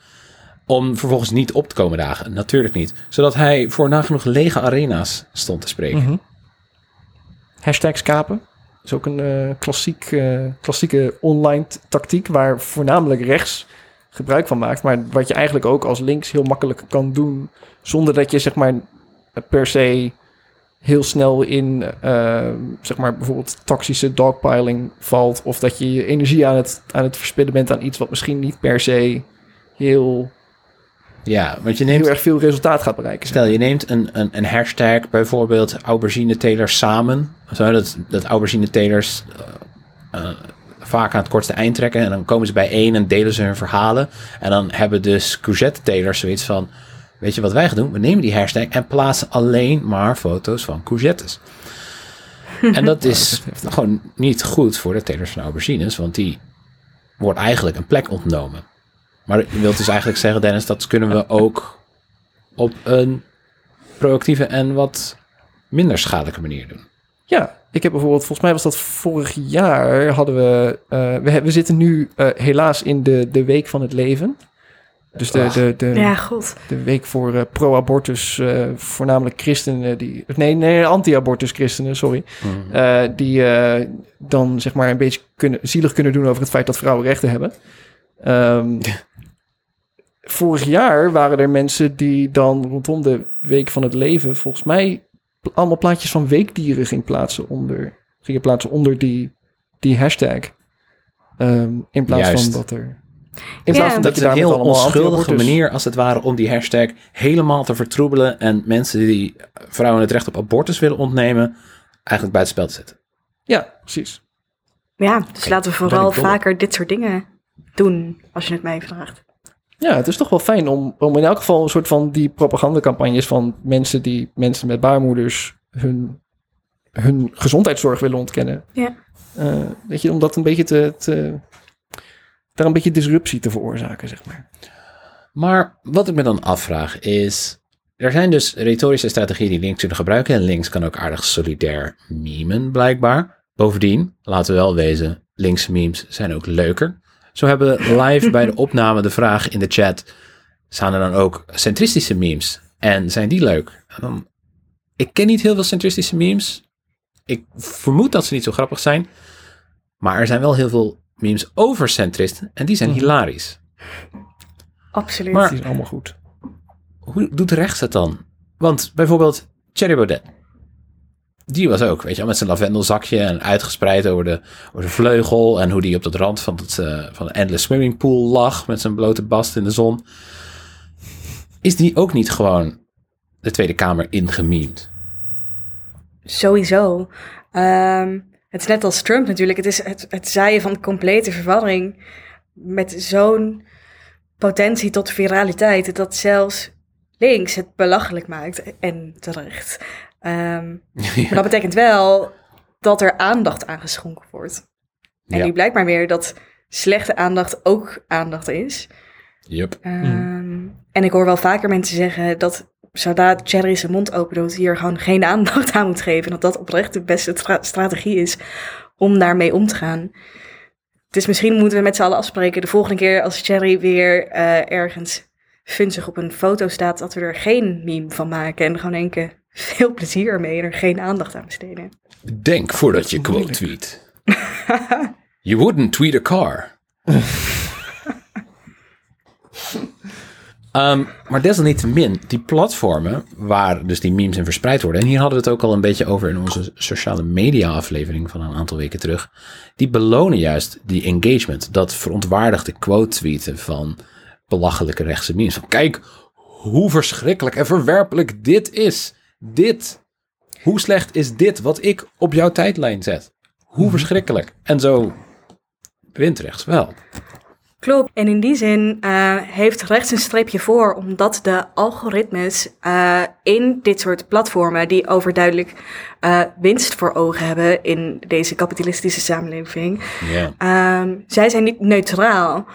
Om vervolgens niet op te komen dagen. Natuurlijk niet. Zodat hij voor nagenoeg lege arena's stond te spreken. Mhm. Hashtag skapen. is ook een eh, klassiek, eh, klassieke online tactiek waar voornamelijk rechts gebruik van maakt. Maar wat je eigenlijk ook als links heel makkelijk kan doen. Zonder dat je zeg maar per se heel snel in eh, zeg maar bijvoorbeeld toxische dogpiling valt. Of dat je je energie aan het, aan het verspillen bent aan iets wat misschien niet per se heel, Ja, want je neemt heel erg veel resultaat gaat bereiken. Stel, je neemt een, een, een hashtag, bijvoorbeeld aubergine telers samen. Zo, dat, dat aubergine telers eh, eh, vaak aan het kortste eind trekken. En dan komen ze bijeen en delen ze hun verhalen. En dan hebben dus courgette telers zoiets van... Weet je wat wij gaan doen? We nemen die hashtag en plaatsen alleen maar foto's van courgettes. [laughs] en dat is gewoon niet goed voor de telers van aubergines. Want die wordt eigenlijk een plek ontnomen. Maar je wilt dus eigenlijk zeggen, Dennis, dat kunnen we ook op een proactieve en wat minder schadelijke manier doen. Ja, ik heb bijvoorbeeld, volgens mij was dat vorig jaar, hadden we, eh, we zitten nu eh, helaas in de, de week van het leven. Dus de, de, de, Ja, goed. de week voor eh, pro-abortus, eh, voornamelijk christenen, die, nee, nee, anti-abortus christenen, sorry. eh, die eh, dan zeg maar een beetje kunnen, zielig kunnen doen over het feit dat vrouwen rechten hebben. Ehm, vorig jaar waren er mensen die dan rondom de week van het leven, volgens mij allemaal plaatjes van weekdieren ging plaatsen onder, gingen plaatsen onder die, die hashtag. Ehm, in plaats Juist. van dat er. In plaats van Dat dat is je een heel onschuldige manier, als het ware, om die hashtag helemaal te vertroebelen en mensen die vrouwen het recht op abortus willen ontnemen, eigenlijk buitenspel te zetten. Ja, precies. Ja, dus laten we vooral vaker dit soort dingen doen, als je het mij vraagt. Ja, het is toch wel fijn om, om in elk geval een soort van die propagandacampagnes van mensen die mensen met baarmoeders hun, hun gezondheidszorg willen ontkennen. Ja. Eh, weet je, om dat een beetje te, te daar een beetje disruptie te veroorzaken, zeg maar. Maar wat ik me dan afvraag is, er zijn dus retorische strategieën die links kunnen gebruiken en links kan ook aardig solidair memen blijkbaar. Bovendien, laten we wel wezen, linkse memes zijn ook leuker. Zo hebben we live [laughs] bij de opname de vraag in de chat, staan er dan ook centristische memes? En zijn die leuk? Dan, ik ken niet heel veel centristische memes. Ik vermoed dat ze niet zo grappig zijn. Maar er zijn wel heel veel memes over centristen en die zijn Mhm. hilarisch. Absoluut. Maar- Die is allemaal goed. hoe doet rechts het dan? Want bijvoorbeeld Thierry Baudet. Die was ook, weet je wel, met zijn lavendelzakje en uitgespreid over de, over de vleugel. En hoe die op de rand van, het, eh, van de endless swimming pool lag met zijn blote bast in de zon. Is die ook niet gewoon de Tweede Kamer ingememd. Sowieso. Ehm, het is net als Trump natuurlijk. Het is het, het zaaien van complete verwarring. Met zo'n potentie tot viraliteit. Dat zelfs links het belachelijk maakt. En terecht. Ehm, [laughs] Maar dat betekent wel dat er aandacht aan geschonken wordt. En Ja. nu blijkt maar weer dat slechte aandacht ook aandacht is. Yup. Ehm, En ik hoor wel vaker mensen zeggen dat zodra Cherry zijn mond open doet, hier gewoon geen aandacht aan moet geven. En dat dat oprecht de beste tra- strategie is om daarmee om te gaan. Dus misschien moeten we met z'n allen afspreken de volgende keer als Cherry weer eh, ergens funzig op een foto staat, dat we er geen meme van maken. En gewoon denken, veel plezier ermee en er geen aandacht aan besteden. Denk voordat je quote tweet. [laughs] You wouldn't tweet a car. [laughs] Ehm, maar desalniettemin, die platformen waar dus die memes in verspreid worden, en hier hadden we het ook al een beetje over in onze sociale media aflevering van een aantal weken terug, die belonen juist die engagement, dat verontwaardigde quote tweeten van belachelijke rechtse memes. Van, kijk hoe verschrikkelijk en verwerpelijk dit is. Dit. Hoe slecht is dit wat ik op jouw tijdlijn zet? Hoe verschrikkelijk. En zo wint rechts wel. Klopt. En in die zin eh, heeft rechts een streepje voor, omdat de algoritmes eh, in dit soort platformen, die overduidelijk eh, winst voor ogen hebben in deze kapitalistische samenleving. Ehm, zij zijn niet neutraal.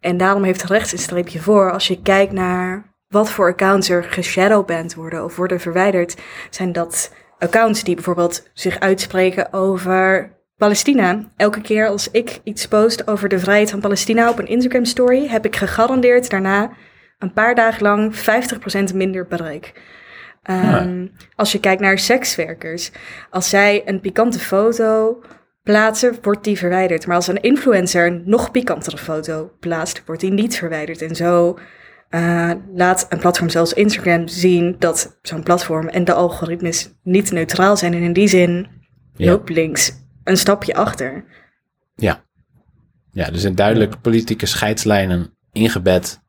En daarom heeft rechts een streepje voor. Als je kijkt naar wat voor accounts er geshadowband worden of worden verwijderd, zijn dat accounts die bijvoorbeeld zich uitspreken over Palestina. Elke keer als ik iets post over de vrijheid van Palestina op een Instagram story, heb ik gegarandeerd daarna een paar dagen lang 50% minder bereik. Ehm, Als je kijkt naar sekswerkers, als zij een pikante foto plaatsen, wordt die verwijderd. Maar als een influencer een nog pikantere foto plaatst, wordt die niet verwijderd. En zo eh, laat een platform zoals Instagram zien dat zo'n platform en de algoritmes niet neutraal zijn. En in die zin Ja. loopt links een stapje achter. Ja. Ja, dus in duidelijk politieke scheidslijnen ingebed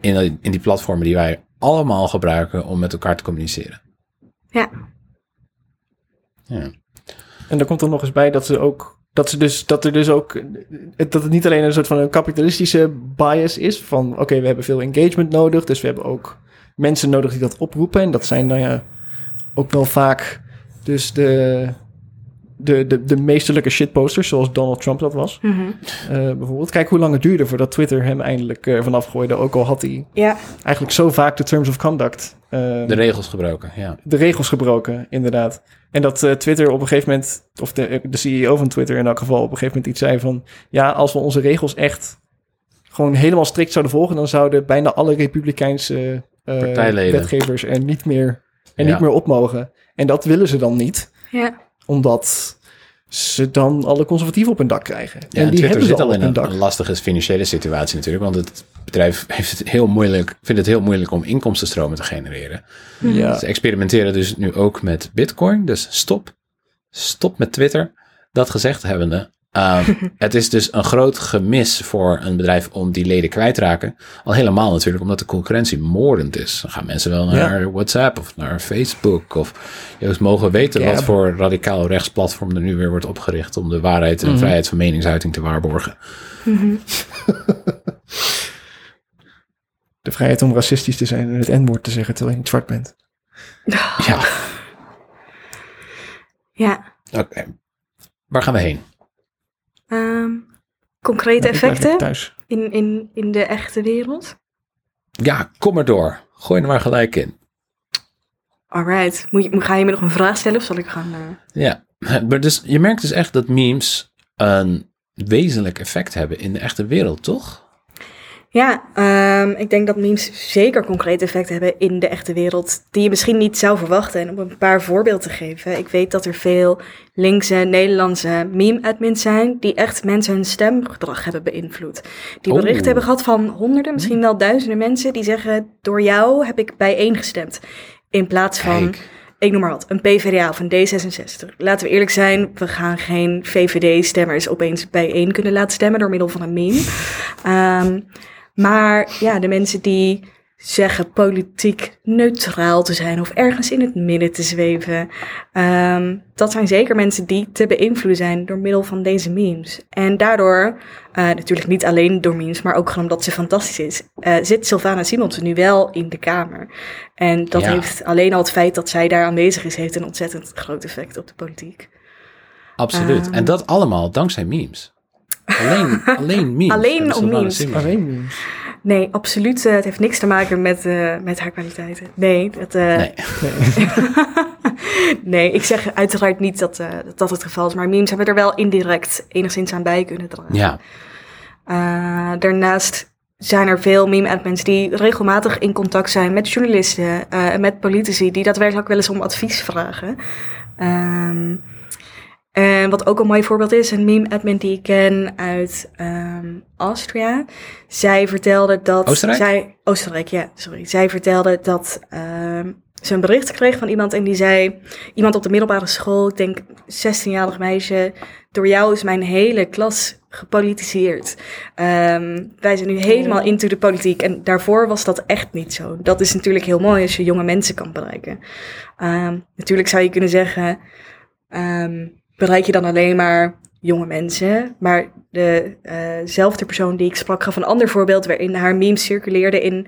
in, in die platformen die wij allemaal gebruiken om met elkaar te communiceren. Ja, Ja. En er komt er nog eens bij dat ze ook dat ze dus dat er dus ook het- dat het niet alleen een soort van een kapitalistische bias is van oké we hebben veel engagement nodig dus we hebben ook mensen nodig die dat oproepen en dat zijn nou ja ook wel vaak dus de de, de, de meesterlijke shitposters zoals Donald Trump dat was Mhm. Eh, bijvoorbeeld kijk hoe lang het duurde voordat Twitter hem eindelijk eh, vanaf gooide ook al had hij ja, eigenlijk zo vaak de terms of conduct eh, De regels gebroken, ja. de regels gebroken, inderdaad. En dat eh, Twitter op een gegeven moment, of de, de CEO van Twitter in elk geval, op een gegeven moment iets zei van: ja, als we onze regels echt gewoon helemaal strikt zouden volgen, dan zouden bijna alle Republikeinse eh, Partijleden. wetgevers er niet meer, er Ja. niet meer op mogen. En dat willen ze dan niet, ja. Omdat ze dan alle conservatieven op hun dak krijgen. Ja, en en die Twitter hebben ze al in een, dak. lastige financiële situatie natuurlijk. Want het bedrijf heeft het heel moeilijk, vindt het heel moeilijk om inkomstenstromen te genereren. Ja. Ze experimenteren dus nu ook met Bitcoin. Dus stop. Stop met Twitter. Dat gezegd hebbende. Ehm, [laughs] het is dus een groot gemis voor een bedrijf om die leden kwijt te raken. Al helemaal natuurlijk omdat de concurrentie moordend is. Dan gaan mensen wel naar WhatsApp of naar Facebook. Of juist mogen weten Ja. wat voor radicaal rechtsplatform er nu weer wordt opgericht. om de waarheid en vrijheid van meningsuiting te waarborgen. [laughs] De vrijheid om racistisch te zijn en het N-woord te zeggen terwijl je niet zwart bent. Ja, ja. oké. Waar gaan we heen? Ehm, concrete Nou, effecten thuis. in, in, in de echte wereld? Ja, kom maar door. Gooi er maar gelijk in. Alright. Moet je, ga je me nog een vraag stellen of zal ik gaan... eh, Ja, [laughs] maar dus je merkt dus echt dat memes een wezenlijk effect hebben in de echte wereld, toch? Ja, ehm, ik denk dat memes zeker concrete effecten hebben in de echte wereld, die je misschien niet zou verwachten. En om een paar voorbeelden te geven, ik weet dat er veel linkse Nederlandse meme-admins zijn, die echt mensen hun stemgedrag hebben beïnvloed. Die Oh. berichten hebben gehad van honderden, misschien wel duizenden mensen, die zeggen, door jou heb ik bijeengestemd. In plaats van, Kijk. ik noem maar wat, een PvdA of een D66. Laten we eerlijk zijn, we gaan geen VVD-stemmers opeens bijeen kunnen laten stemmen door middel van een meme. Ehm, maar ja, de mensen die zeggen politiek neutraal te zijn of ergens in het midden te zweven. Ehm, dat zijn zeker mensen die te beïnvloeden zijn door middel van deze memes. En daardoor, eh, natuurlijk niet alleen door memes, maar ook gewoon omdat ze fantastisch is, eh, zit Sylvana Simons nu wel in de Kamer. En dat Ja. heeft alleen al het feit dat zij daar aanwezig is, heeft een ontzettend groot effect op de politiek. Absoluut. Ehm. en dat allemaal dankzij memes. Alleen, [laughs] alleen memes. Alleen om memes. Alleen memes. Nee, absoluut. eh, het heeft niks te maken met, eh, met haar kwaliteiten. Nee, dat, eh, Nee. Nee. [laughs] nee, ik zeg uiteraard niet dat, eh, dat dat het geval is. Maar memes hebben er wel indirect enigszins aan bij kunnen dragen. Ja, Eh, daarnaast zijn er veel meme-admins die regelmatig in contact zijn met journalisten eh, en met politici die daadwerkelijk wel eens om advies vragen. Ehm, en wat ook een mooi voorbeeld is, een meme-admin die ik ken uit ehm Austria. Zij vertelde dat... Oostenrijk? Zij, Oostenrijk, ja, sorry. Zij vertelde dat ehm, ze een bericht kreeg van iemand en die zei... Iemand op de middelbare school, ik denk 16-jarig meisje... Door jou is mijn hele klas gepolitiseerd. Ehm, wij zijn nu helemaal into de politiek. En daarvoor was dat echt niet zo. Dat is natuurlijk heel mooi als je jonge mensen kan bereiken. Ehm, natuurlijk zou je kunnen zeggen... ehm, bereik je dan alleen maar jonge mensen. Maar dezelfde persoon die ik sprak gaf een ander voorbeeld... waarin haar memes circuleerden in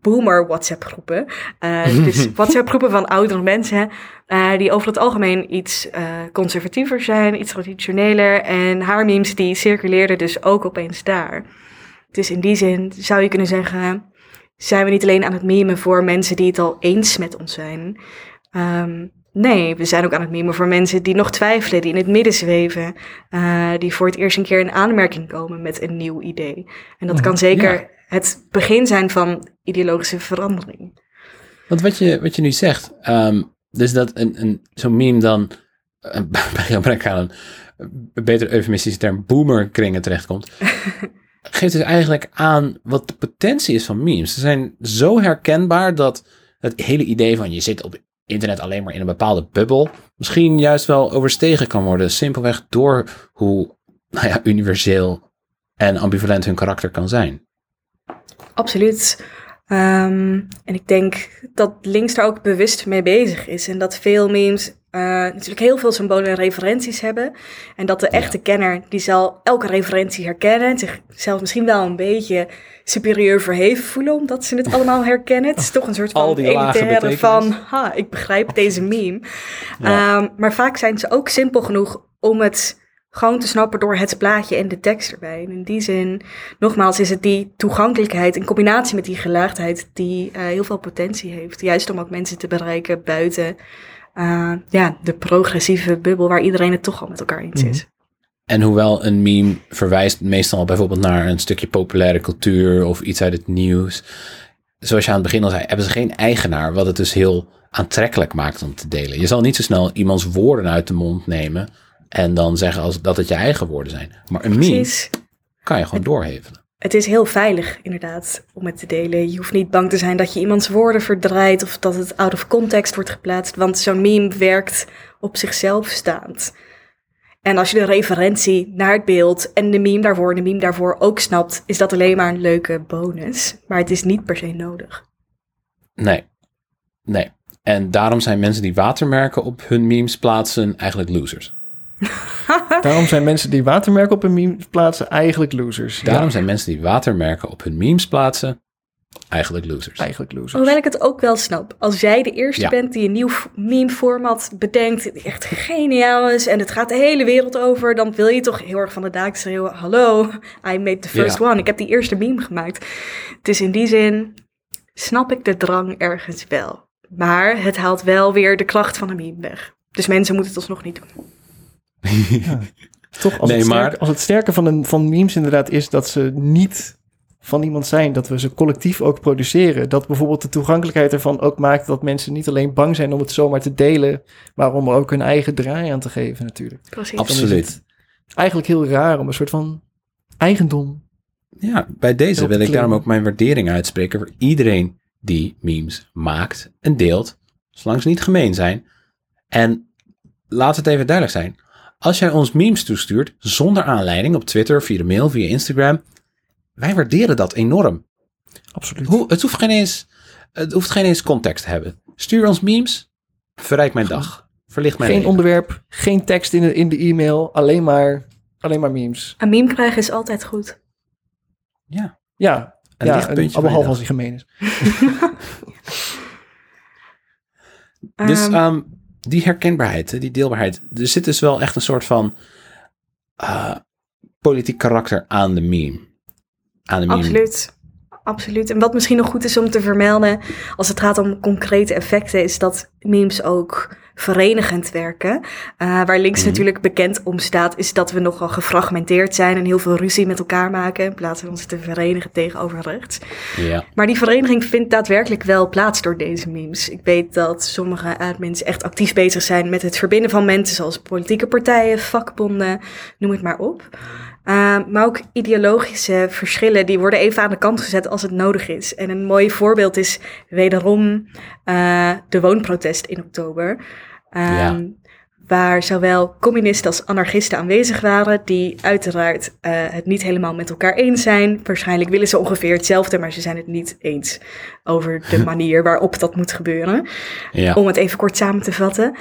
boomer WhatsApp groepen. Eh, [laughs] dus WhatsApp groepen van oudere mensen eh, die over het algemeen iets eh, conservatiever zijn, iets traditioneler. En haar memes die circuleerden dus ook opeens daar. Dus in die zin zou je kunnen zeggen, zijn we niet alleen aan het memen voor mensen die het al eens met ons zijn. Ehm, nee, we zijn ook aan het memen voor mensen die nog twijfelen, die in het midden zweven, eh, die voor het eerst een keer in aanmerking komen met een nieuw idee. En dat kan zeker Ja. het begin zijn van ideologische verandering. want wat je, wat je nu zegt, ehm, dus dat een, een, zo'n meme dan, eh, [laughs] bij gebrek aan een, een betere eufemistische term, boomerkringen terechtkomt, [laughs] geeft dus eigenlijk aan wat de potentie is van memes. Ze zijn zo herkenbaar dat het hele idee van je zit op internet alleen maar in een bepaalde bubbel, misschien juist wel overstegen kan worden, simpelweg door hoe nou ja, universeel en ambivalent hun karakter kan zijn. Absoluut. Ehm, en ik denk dat links daar ook bewust mee bezig is. En dat veel memes eh, natuurlijk heel veel symbolen en referenties hebben. En dat de echte kenner, die zal elke referentie herkennen. En zichzelf misschien wel een beetje superieur verheven voelen, omdat ze het [laughs] allemaal herkennen. Het is toch een soort van elitaire van, ha, ik begrijp deze meme. [laughs] Ehm, maar vaak zijn ze ook simpel genoeg om het gewoon te snappen door het plaatje en de tekst erbij. En in die zin, nogmaals, is het die toegankelijkheid in combinatie met die gelaagdheid die eh, heel veel potentie heeft. Juist om ook mensen te bereiken buiten eh, ja, de progressieve bubbel waar iedereen het toch al met elkaar eens is. En hoewel een meme verwijst meestal bijvoorbeeld naar een stukje populaire cultuur of iets uit het nieuws. Zoals je aan het begin al zei, hebben ze geen eigenaar, wat het dus heel aantrekkelijk maakt om te delen. Je zal niet zo snel iemands woorden uit de mond nemen en dan zeggen als dat het je eigen woorden zijn. Maar een meme Precies. kan je gewoon doorhevelen. Het is heel veilig, inderdaad, om het te delen. Je hoeft niet bang te zijn dat je iemands woorden verdraait of dat het out of context wordt geplaatst, want zo'n meme werkt op zichzelf staand. En als je de referentie naar het beeld en de meme daarvoor en de meme daarvoor ook snapt, is dat alleen maar een leuke bonus. Maar het is niet per se nodig. Nee, nee. En daarom zijn mensen die watermerken op hun memes plaatsen eigenlijk losers. [laughs] Daarom zijn mensen die watermerken op een meme plaatsen eigenlijk losers. Daarom Ja, zijn mensen die watermerken op hun memes plaatsen eigenlijk losers. eigenlijk losers. Hoewel ik het ook wel snap. Als jij de eerste Ja. bent die een nieuw meme-format bedenkt, die echt geniaal is en het gaat de hele wereld over, dan wil je toch heel erg van de daak schreeuwen: Hallo, I made the first Ja. one. Ik heb die eerste meme gemaakt. Dus in die zin snap ik de drang ergens wel. Maar het haalt wel weer de kracht van een meme weg. Dus mensen moeten het alsnog niet doen. Toch, als, Nee, het maar- als het sterke van, een, van memes inderdaad is dat ze niet van iemand zijn, dat we ze collectief ook produceren. Dat bijvoorbeeld de toegankelijkheid ervan ook maakt dat mensen niet alleen bang zijn om het zomaar te delen, maar om er ook hun eigen draai aan te geven natuurlijk. Precies. Absoluut. eigenlijk heel raar om een soort van eigendom. Ja, bij deze wil ik daarom ook mijn waardering uitspreken voor iedereen die memes maakt en deelt, zolang ze niet gemeen zijn. En laat het even duidelijk zijn. Als jij ons memes toestuurt zonder aanleiding op Twitter, via de mail, via Instagram, wij waarderen dat enorm. Absoluut. Hoe, het, hoeft geen eens, het hoeft geen eens context te hebben. Stuur ons memes, verrijk mijn dag, verlicht mijn geen leven. onderwerp, geen tekst in de, in de e-mail, alleen maar, alleen maar memes. Een meme krijgen is altijd goed. Ja, Ja, een ja lichtpuntje behalve dag. als hij gemeen is. [laughs] [laughs] Dus ehm, die herkenbaarheid, die deelbaarheid. Er zit dus wel echt een soort van eh, politiek karakter aan de meme. Aan de meme. Absoluut. Absoluut. En wat misschien nog goed is om te vermelden als het gaat om concrete effecten, is dat memes ook verenigend werken. Eh, waar links Mhm. natuurlijk bekend om staat, is dat we nogal gefragmenteerd zijn en heel veel ruzie met elkaar maken in plaats van ons te verenigen tegenover rechts. Ja. Maar die vereniging vindt daadwerkelijk wel plaats door deze memes. Ik weet dat sommige admins echt actief bezig zijn met het verbinden van mensen, zoals politieke partijen, vakbonden, noem het maar op. Uh, maar ook ideologische verschillen, die worden even aan de kant gezet als het nodig is. En een mooi voorbeeld is wederom uh, de woonprotest in oktober. Um, Ja. Waar zowel communisten als anarchisten aanwezig waren, die uiteraard uh, het niet helemaal met elkaar eens zijn. Waarschijnlijk willen ze ongeveer hetzelfde, maar ze zijn het niet eens over de [laughs] manier waarop dat moet gebeuren. Ja. Om het even kort samen te vatten.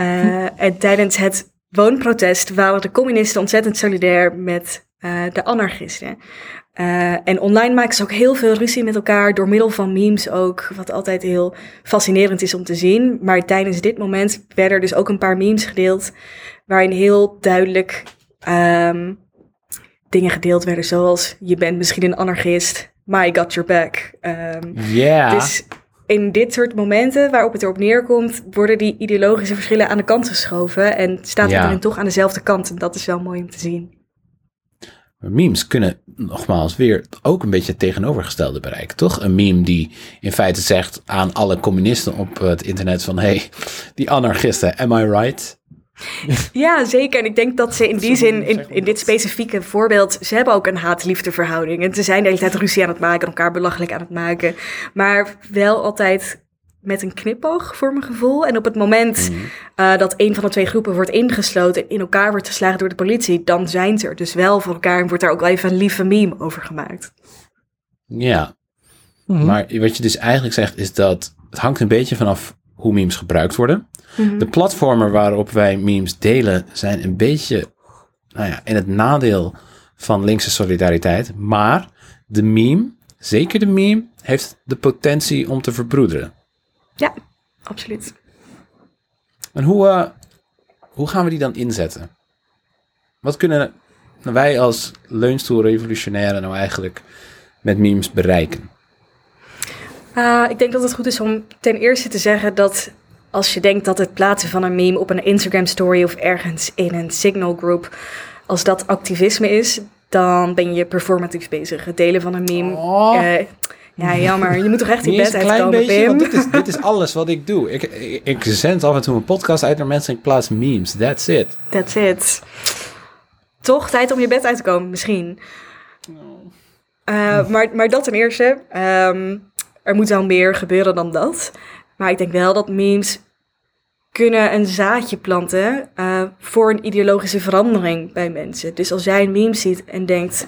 Uh, en tijdens het woonprotest waren de communisten ontzettend solidair met uh, de anarchisten. Uh, en online maken ze ook heel veel ruzie met elkaar, door middel van memes ook, wat altijd heel fascinerend is om te zien. Maar tijdens dit moment werden er dus ook een paar memes gedeeld, waarin heel duidelijk um, dingen gedeeld werden, zoals je bent misschien een anarchist, maar I got your back. Um, yeah. Dus in dit soort momenten waarop het erop neerkomt, worden die ideologische verschillen aan de kant geschoven en staat Ja. iedereen toch aan dezelfde kant. En dat is wel mooi om te zien. Memes kunnen nogmaals weer ook een beetje het tegenovergestelde bereiken, toch? Een meme die in feite zegt aan alle communisten op het internet van... hey, die anarchisten, am I right? [laughs] Ja, zeker. En ik denk dat ze in die zin, in, dit specifieke voorbeeld, ze hebben ook een haat-liefde verhouding. En ze zijn de hele tijd ruzie aan het maken, elkaar belachelijk aan het maken. Maar wel altijd met een knipoog, voor mijn gevoel. En op het moment Mhm. uh, dat een van de twee groepen wordt ingesloten en in elkaar wordt geslagen door de politie, dan zijn ze er dus wel voor elkaar en wordt daar ook wel even een lieve meme over gemaakt. Ja, Mhm. maar wat je dus eigenlijk zegt is dat het hangt een beetje vanaf hoe memes gebruikt worden. Mhm. De platformen waarop wij memes delen zijn een beetje nou ja, in het nadeel van linkse solidariteit. Maar de meme, zeker de meme, heeft de potentie om te verbroederen. Ja, absoluut. En hoe, eh, hoe gaan we die dan inzetten? Wat kunnen wij als leunstoel revolutionaire nou eigenlijk met memes bereiken? Uh, ik denk dat het goed is om ten eerste te zeggen dat als je denkt dat het plaatsen van een meme op een Instagram story of ergens in een signal group, als dat activisme is, dan ben je performatief bezig. Het delen van een meme. Oh. Uh, ja, jammer. Je moet toch echt [laughs] eens bed uitkomen, beetje, want dit is, dit is [laughs] alles wat ik doe. Ik, ik, ik zend af en toe een podcast uit naar mensen en ik plaats memes. That's it. That's it. Toch tijd om je bed uit te komen, misschien. Uh, maar, maar dat ten eerste. Um, er moet wel meer gebeuren dan dat. Maar ik denk wel dat memes kunnen een zaadje planten uh, voor een ideologische verandering bij mensen. Dus als jij een meme ziet en denkt,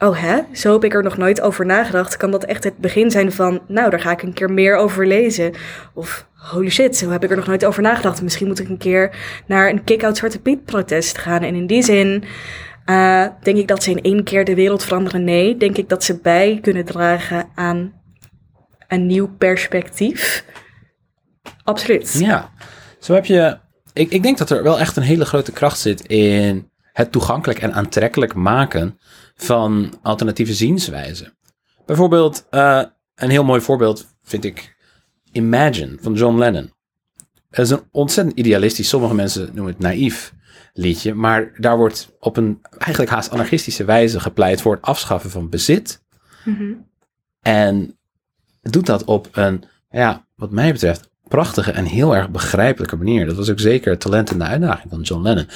oh hè, zo heb ik er nog nooit over nagedacht, kan dat echt het begin zijn van, nou, daar ga ik een keer meer over lezen. Of, holy shit, zo heb ik er nog nooit over nagedacht. Misschien moet ik een keer naar een kick-out Zwarte Piet protest gaan. En in die zin... Uh, denk ik dat ze in één keer de wereld veranderen? Nee. Denk ik dat ze bij kunnen dragen aan een nieuw perspectief? Absoluut. Ja, zo heb je. Ik, ik denk dat er wel echt een hele grote kracht zit in het toegankelijk en aantrekkelijk maken van alternatieve zienswijzen. Bijvoorbeeld, uh, een heel mooi voorbeeld vind ik Imagine van John Lennon. Het is een ontzettend idealistisch, sommige mensen noemen het naïef liedje, maar daar wordt op een eigenlijk haast anarchistische wijze gepleit voor het afschaffen van bezit. Mm -hmm. En doet dat op een, ja, wat mij betreft, prachtige en heel erg begrijpelijke manier. Dat was ook zeker het talent en de uitdaging van John Lennon.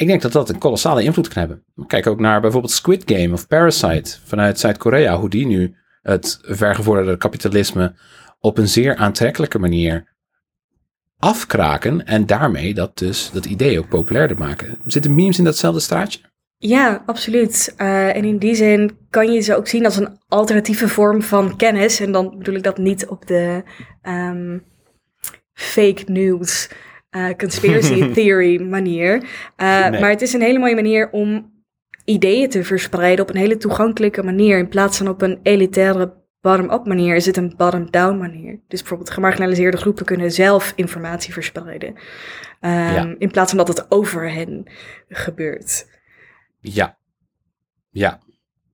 Ik denk dat dat een kolossale invloed kan hebben. Kijk ook naar bijvoorbeeld Squid Game of Parasite vanuit Zuid-Korea, hoe die nu het vergevorderde kapitalisme op een zeer aantrekkelijke manier afkraken en daarmee dat dus dat idee ook populairder maken. Zitten memes in datzelfde straatje? Ja, absoluut. Uh, en in die zin kan je ze ook zien als een alternatieve vorm van kennis. En dan bedoel ik dat niet op de um, fake news, uh, conspiracy [laughs] theory manier. Uh, nee. Maar het is een hele mooie manier om ideeën te verspreiden op een hele toegankelijke manier. In plaats van op een elitaire bottom-up manier is het een bottom-down manier. Dus bijvoorbeeld gemarginaliseerde groepen kunnen zelf informatie verspreiden. Um, ja. In plaats van dat het over hen gebeurt. Ja. Ja.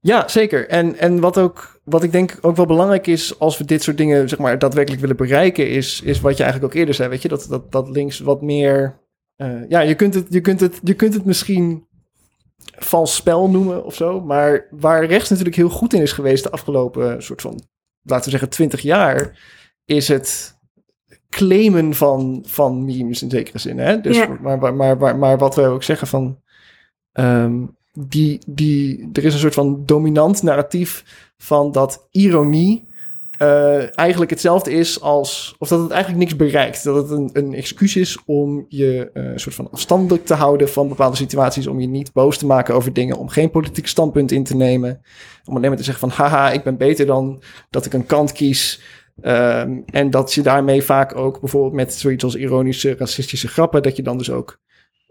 Ja, zeker. En, en wat, ook, wat ik denk ook wel belangrijk is als we dit soort dingen zeg maar, daadwerkelijk willen bereiken, is, is wat je eigenlijk ook eerder zei, weet je, dat, dat, dat links wat meer. Uh, ja, je kunt, het, je, kunt het, je kunt het misschien vals spel noemen of zo, maar waar rechts natuurlijk heel goed in is geweest de afgelopen soort van, laten we zeggen, twintig jaar, is het claimen van, van memes in zekere zin. Hè? Dus, ja. maar, maar, maar, maar, maar wat we ook zeggen van Um, die, die, er is een soort van dominant narratief van dat ironie uh, eigenlijk hetzelfde is als. of dat het eigenlijk niks bereikt. Dat het een, een excuus is om je uh, soort van afstandelijk te houden van bepaalde situaties. Om je niet boos te maken over dingen. Om geen politiek standpunt in te nemen. Om alleen maar te zeggen van haha, ik ben beter dan dat ik een kant kies. Um, en dat je daarmee vaak ook bijvoorbeeld met zoiets als ironische, racistische grappen. dat je dan dus ook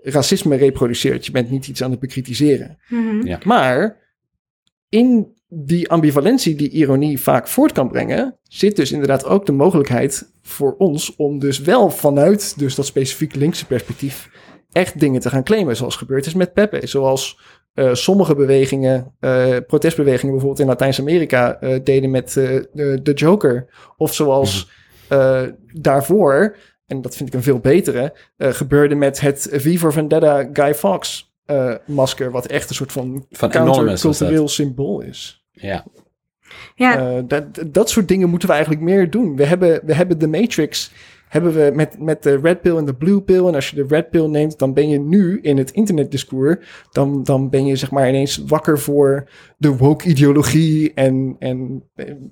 racisme reproduceert. Je bent niet iets aan het bekritiseren. Mhm. Ja. Maar in die ambivalentie die ironie vaak voort kan brengen, zit dus inderdaad ook de mogelijkheid voor ons om dus wel vanuit dus dat specifiek linkse perspectief echt dingen te gaan claimen, zoals gebeurd is met Pepe. Zoals uh, sommige bewegingen, uh, protestbewegingen bijvoorbeeld in Latijns-Amerika uh, deden met de Joker. Of zoals mhm. daarvoor en dat vind ik een veel betere, uh, gebeurde met het V for Vendetta Guy Fawkes uh, masker, wat echt een soort van, van countercultureel symbool is. Ja. ja. Uh, dat, dat soort dingen moeten we eigenlijk meer doen. We hebben, we hebben de Matrix hebben we met, met de red pill en de blue pill. En als je de red pill neemt, dan ben je nu in het internetdiscours. Dan, dan ben je zeg maar ineens wakker voor de woke ideologie. En, en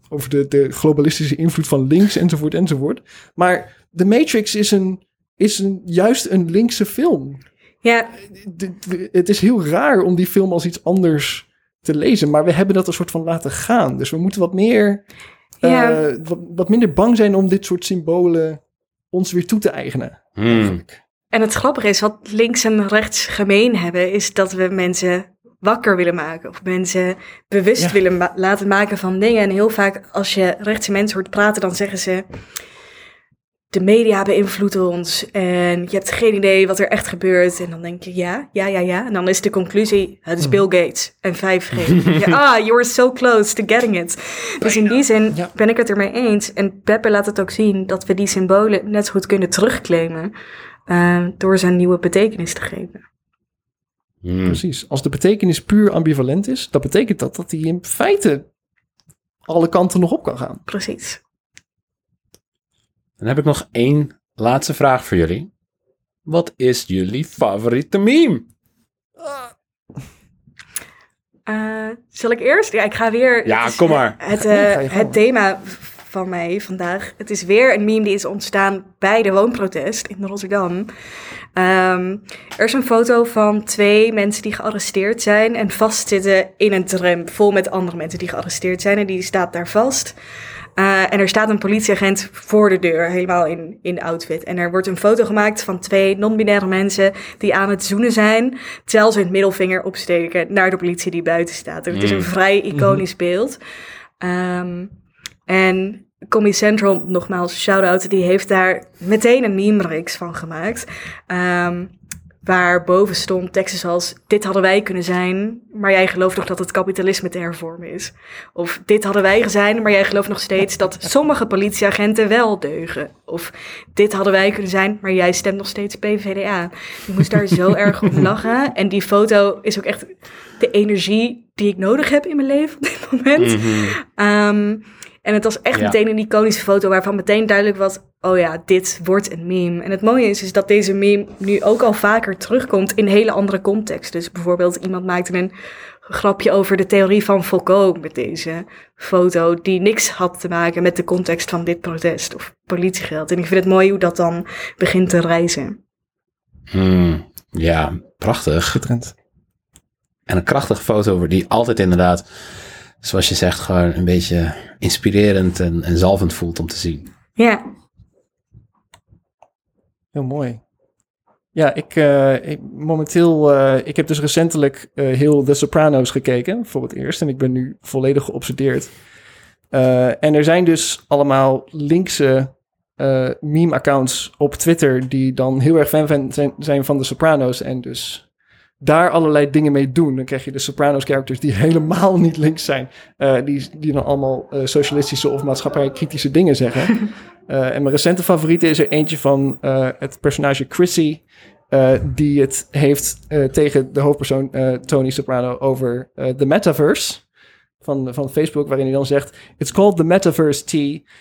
over de, de globalistische invloed van links enzovoort enzovoort. Maar The Matrix is, een, is een, juist een linkse film. Ja. De, het is heel raar om die film als iets anders te lezen. Maar we hebben dat een soort van laten gaan. Dus we moeten wat meer... Ja. Uh, wat, wat minder bang zijn om dit soort symbolen ons weer toe te eigenen. Hmm. En het grappige is, wat links en rechts gemeen hebben, is dat we mensen wakker willen maken. Of mensen bewust Ja. willen ma- laten maken van dingen. En heel vaak als je rechtse mensen hoort praten, dan zeggen ze... De media beïnvloeden ons en je hebt geen idee wat er echt gebeurt. En dan denk je, ja, ja, ja, ja. En dan is de conclusie, het is Bill Gates en 5G. ja, [laughs] ah, you were so close to getting it. Dus in die zin Ja. ben ik het ermee eens. En Peppe laat het ook zien dat we die symbolen net zo goed kunnen terugclaimen. eh, door ze een nieuwe betekenis te geven. Hmm. Precies. Als de betekenis puur ambivalent is, dat betekent dat dat die in feite alle kanten nog op kan gaan. Precies. Dan heb ik nog één laatste vraag voor jullie. Wat is jullie favoriete meme? Eh, zal ik eerst? Ja, ik ga weer. Ja, het is, kom maar. Het, Nee, eh, het thema van mij vandaag. Het is weer een meme die is ontstaan bij de woonprotest in Rotterdam. Ehm, er is een foto van twee mensen die gearresteerd zijn en vastzitten in een tram vol met andere mensen die gearresteerd zijn. En die staat daar vast. Eh, en er staat een politieagent voor de deur, helemaal in, in outfit. En er wordt een foto gemaakt van twee non-binaire mensen die aan het zoenen zijn, terwijl ze hun middelvinger opsteken naar de politie die buiten staat. En het is een Mm. vrij iconisch beeld. Ehm, en Comedy Central, nogmaals, shout-out, die heeft daar meteen een meme-reeks van gemaakt. Ehm, waar boven stond teksten zoals, dit hadden wij kunnen zijn, maar jij gelooft nog dat het kapitalisme te hervormen is. Of dit hadden wij zijn, maar jij gelooft nog steeds dat sommige politieagenten wel deugen. Of dit hadden wij kunnen zijn, maar jij stemt nog steeds PVDA. Ik moest daar zo [laughs] erg om lachen. En die foto is ook echt de energie die ik nodig heb in mijn leven op dit moment. Mhm. Ehm, en het was echt Ja. meteen een iconische foto waarvan meteen duidelijk was: oh ja, dit wordt een meme. En het mooie is, is dat deze meme nu ook al vaker terugkomt in hele andere contexten. Dus bijvoorbeeld iemand maakte een grapje over de theorie van Foucault met deze foto, die niks had te maken met de context van dit protest of politiegeld. En ik vind het mooi hoe dat dan begint te reizen. Hmm. Ja, prachtig. Schitterend. En een krachtige foto die altijd inderdaad, zoals je zegt, gewoon een beetje inspirerend en, en zalvend voelt om te zien. Ja, Heel mooi. Ja, ik, eh, ik- momenteel, eh, ik heb dus recentelijk eh, heel The Sopranos gekeken, voor het eerst. En ik ben nu volledig geobsedeerd. Eh, en er zijn dus allemaal linkse eh, meme-accounts op Twitter die dan heel erg fan zijn van The Sopranos. En dus daar allerlei dingen mee doen. Dan krijg je de Sopranos-characters die [laughs] helemaal niet links zijn. eh, die, die dan allemaal eh, socialistische of maatschappij-kritische dingen zeggen. [laughs] Eh, en mijn recente favoriete is er eentje van het personage Chrissy. die het heeft tegen de hoofdpersoon Tony Soprano over de metaverse van, van Facebook, waarin hij dan zegt: It's called the metaverse T.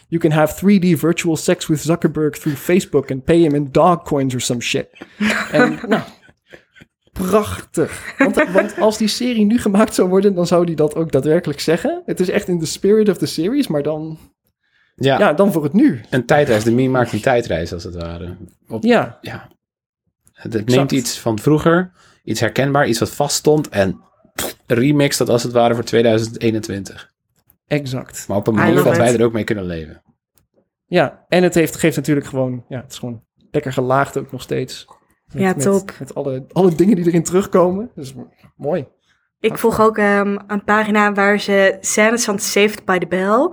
You can have 3D virtual sex with Zuckerberg through Facebook and pay him in dog coins or some shit. [laughs] en nou, prachtig. Want, want als die serie nu gemaakt zou worden, dan zou die dat ook daadwerkelijk zeggen. Het is echt in the spirit of the series, maar dan, Ja, ja, dan voor het nu. een tijdreis. De meme maakt een tijdreis als het ware. Op, Ja, ja. Het neemt iets van vroeger, iets herkenbaar, iets wat vaststond en pff, remixt dat als het ware voor 2021. exact. Maar op een manier dat wij er ook mee kunnen leven. Ja, en het heeft, geeft natuurlijk gewoon, ja, het is gewoon lekker gelaagd ook nog steeds. Met, Ja, top. Met, alle, alle dingen die erin terugkomen. Dus mooi. ik volg ook ehm, een pagina waar ze scènes van Saved by the Bell,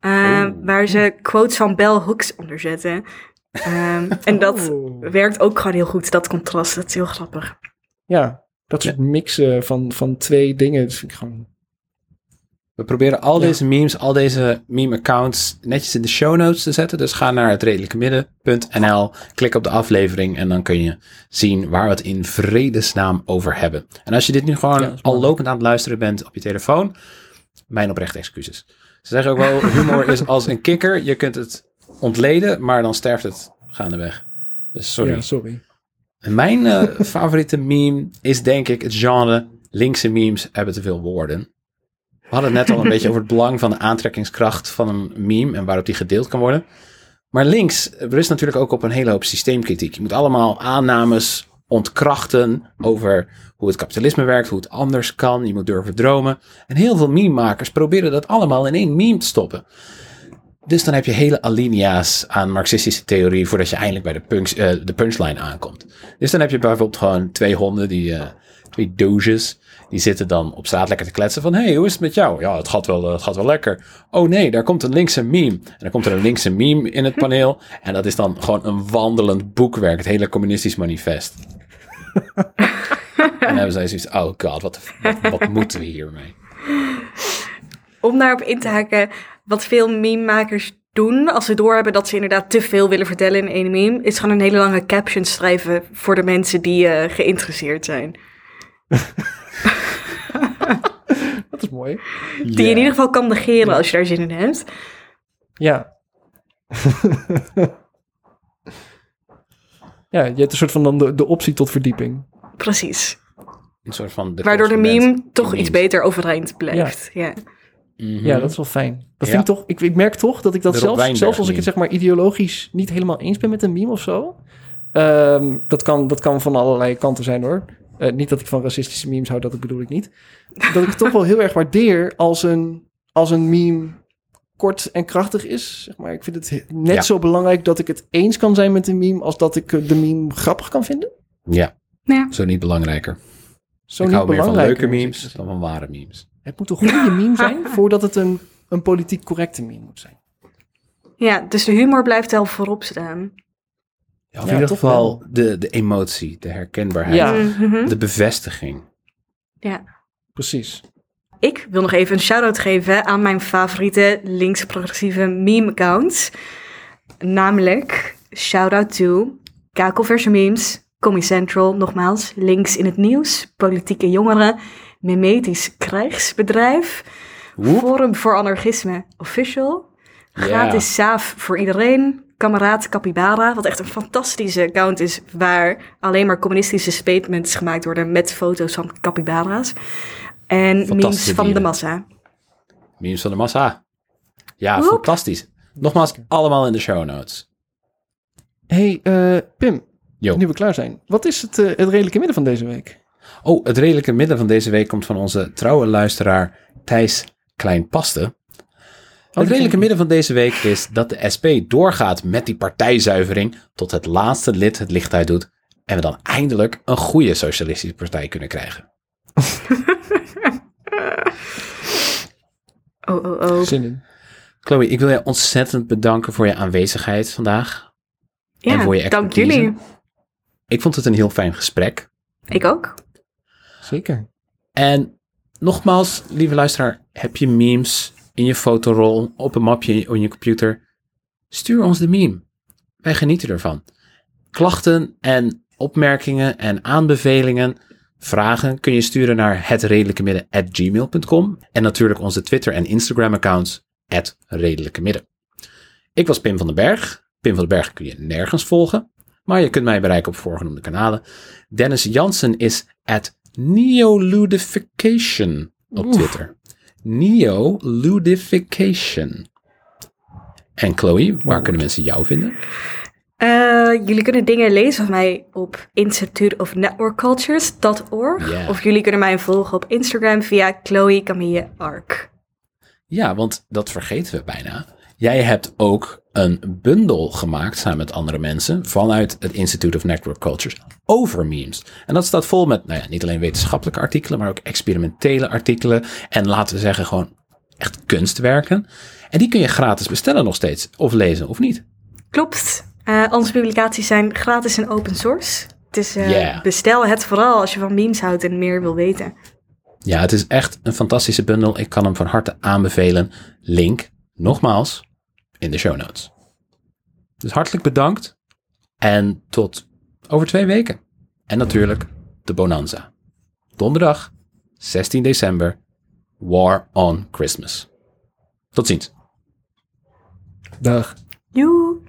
ehm, Oeh. waar ze quotes van Bell Hooks onder zetten. Ehm, [laughs] en dat Oh. werkt ook gewoon heel goed, dat contrast. Dat is heel grappig. Ja, dat soort mixen van, van twee dingen. Dat vind ik gewoon... We proberen al Ja. deze memes, al deze meme-accounts netjes in de show notes te zetten. Dus ga naar het klik op de aflevering en dan kun je zien waar we het in vredesnaam over hebben. En als je dit nu gewoon Ja, al lopend aan het luisteren bent op je telefoon, mijn oprechte excuses. Ze zeggen ook wel, [laughs] humor is als een kikker. Je kunt het ontleden, maar dan sterft het gaandeweg. Dus sorry. Ja, sorry. Mijn eh, favoriete meme is denk ik het genre linkse memes hebben te veel woorden. We hadden het net al een [laughs] beetje over het belang van de aantrekkingskracht van een meme en waarop die gedeeld kan worden. Maar links rust natuurlijk ook op een hele hoop systeemkritiek. Je moet allemaal aannames ontkrachten over hoe het kapitalisme werkt, hoe het anders kan. Je moet durven dromen. En heel veel meme-makers proberen dat allemaal in één meme te stoppen. Dus dan heb je hele alinea's aan marxistische theorie voordat je eindelijk bij de, punks, eh, de punchline aankomt. Dus dan heb je bijvoorbeeld gewoon twee honden, die, eh, twee doges, die zitten dan op straat lekker te kletsen van, hey, hoe is het met jou? Ja, het gaat wel, eh, het gaat wel lekker. Oh nee, daar komt een linkse meme. En dan komt er een linkse meme in het paneel [laughs] en dat is dan gewoon een wandelend boekwerk, het hele communistisch manifest. en dan hebben zij zoiets, oh god, wat, wat, wat [laughs] moeten we hiermee? Om daarop in te haken, wat veel meme-makers doen als ze doorhebben dat ze inderdaad te veel willen vertellen in één meme, is gewoon een hele lange caption schrijven voor de mensen die eh, geïnteresseerd zijn. [laughs] [laughs] Dat is mooi. Die je in ieder geval kan negeren als je daar zin in hebt. Ja. [laughs] ja, je hebt een soort van dan de, de optie tot verdieping. Precies. Een soort van de Waardoor de meme toch iets beter overeind blijft. Ja. Mhm. Ja, dat is wel fijn. Dat Ja. vind ik toch, ik, ik merk toch dat ik dat zelfs, zelfs als ik het zeg maar ideologisch niet helemaal eens ben met een meme of zo. ehm, dat, kan, dat kan van allerlei kanten zijn hoor. Eh, niet dat ik van racistische memes hou, dat bedoel ik niet. Dat ik het toch wel heel erg waardeer als een, als een meme kort en krachtig is. Zeg maar. Ik vind het he- net Ja. zo belangrijk dat ik het eens kan zijn met een meme... als dat ik eh, de meme grappig kan vinden. Ja, Ja. zo niet belangrijker. Zo ik niet hou meer van leuke is memes dan van ware memes. Het moet een goede meme zijn [laughs] voordat het een, een politiek correcte meme moet zijn. ja, dus de humor blijft wel voorop staan. Ja, of Ja, in ieder geval wel. de, de emotie, de herkenbaarheid, Ja. Mhm. de bevestiging. ja. Precies. Ik wil nog even een shout-out geven aan mijn favoriete links-progressieve meme-accounts. Namelijk, shout-out to Kakelverse Memes, Comedy Central, nogmaals, links in het nieuws, politieke jongeren, memetisch krijgsbedrijf, Woep. Forum voor Anarchisme Official, Ja. gratis saaf voor iedereen, Kameraad Capybara, wat echt een fantastische account is, waar alleen maar communistische statements gemaakt worden met foto's van capybara's. En memes van de massa. Memes van de massa. Ja, Woep. fantastisch. Nogmaals, allemaal in de show notes. hey, eh, Pim, Yo. nu we klaar zijn. Wat is het, eh, het redelijke midden van deze week? Oh, het redelijke midden van deze week komt van onze trouwe luisteraar Thijs Kleinpaste. Het redelijke midden van deze week is dat de SP doorgaat met die partijzuivering tot het laatste lid het licht uit doet en we dan eindelijk een goede socialistische partij kunnen krijgen. [laughs] Oh, oh, oh. Zin in. Chloe, ik wil je ontzettend bedanken voor je aanwezigheid vandaag. en Ja, voor je dank jullie. Ik vond het een heel fijn gesprek. Ik ook. Zeker. En nogmaals, lieve luisteraar, heb je memes in je fotorol, op een mapje in je computer? Stuur ons de meme. Wij genieten ervan. Klachten en opmerkingen en aanbevelingen, vragen kun je sturen naar hetredelijkemidden.gmail.com en natuurlijk onze Twitter en Instagram accounts @redelijkemidden. Ik was Pim van den Berg. Pim van den Berg kun je nergens volgen, maar je kunt mij bereiken op voorgenoemde kanalen. Dennis Jansen is at Neoludification op. Twitter. Neoludification. En Chloe, waar kunnen mensen jou vinden? Eh, jullie kunnen dingen lezen van mij op instituteofnetworkcultures.org. Ja. Of jullie kunnen mij volgen op Instagram via Chloe Camille Ark. Ja, want dat vergeten we bijna. Jij hebt ook een bundel gemaakt samen met andere mensen vanuit het Institute of Network Cultures over memes. En dat staat vol met nou ja, niet alleen wetenschappelijke artikelen, maar ook experimentele artikelen en laten we zeggen gewoon echt kunstwerken. En die kun je gratis bestellen nog steeds, of lezen of niet. Klopt. Eh, onze publicaties zijn gratis en open source. Dus Yeah. bestel het vooral als je van memes houdt en meer wil weten. Ja, het is echt een fantastische bundel. Ik kan hem van harte aanbevelen. Link, nogmaals, in de show notes. Dus hartelijk bedankt. En tot over twee weken. En natuurlijk de Bonanza. Donderdag, 16 december. War on Christmas. Tot ziens. Dag. Joe.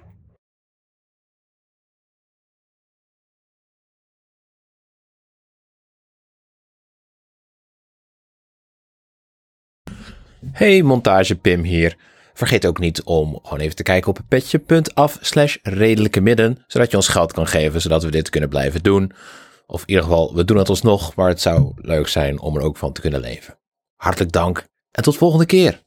Hey, montage Pim hier. Vergeet ook niet om gewoon even te kijken op petje.af slash redelijke midden, zodat je ons geld kan geven, zodat we dit kunnen blijven doen. Of in ieder geval, we doen het alsnog, maar het zou leuk zijn om er ook van te kunnen leven. Hartelijk dank en tot volgende keer.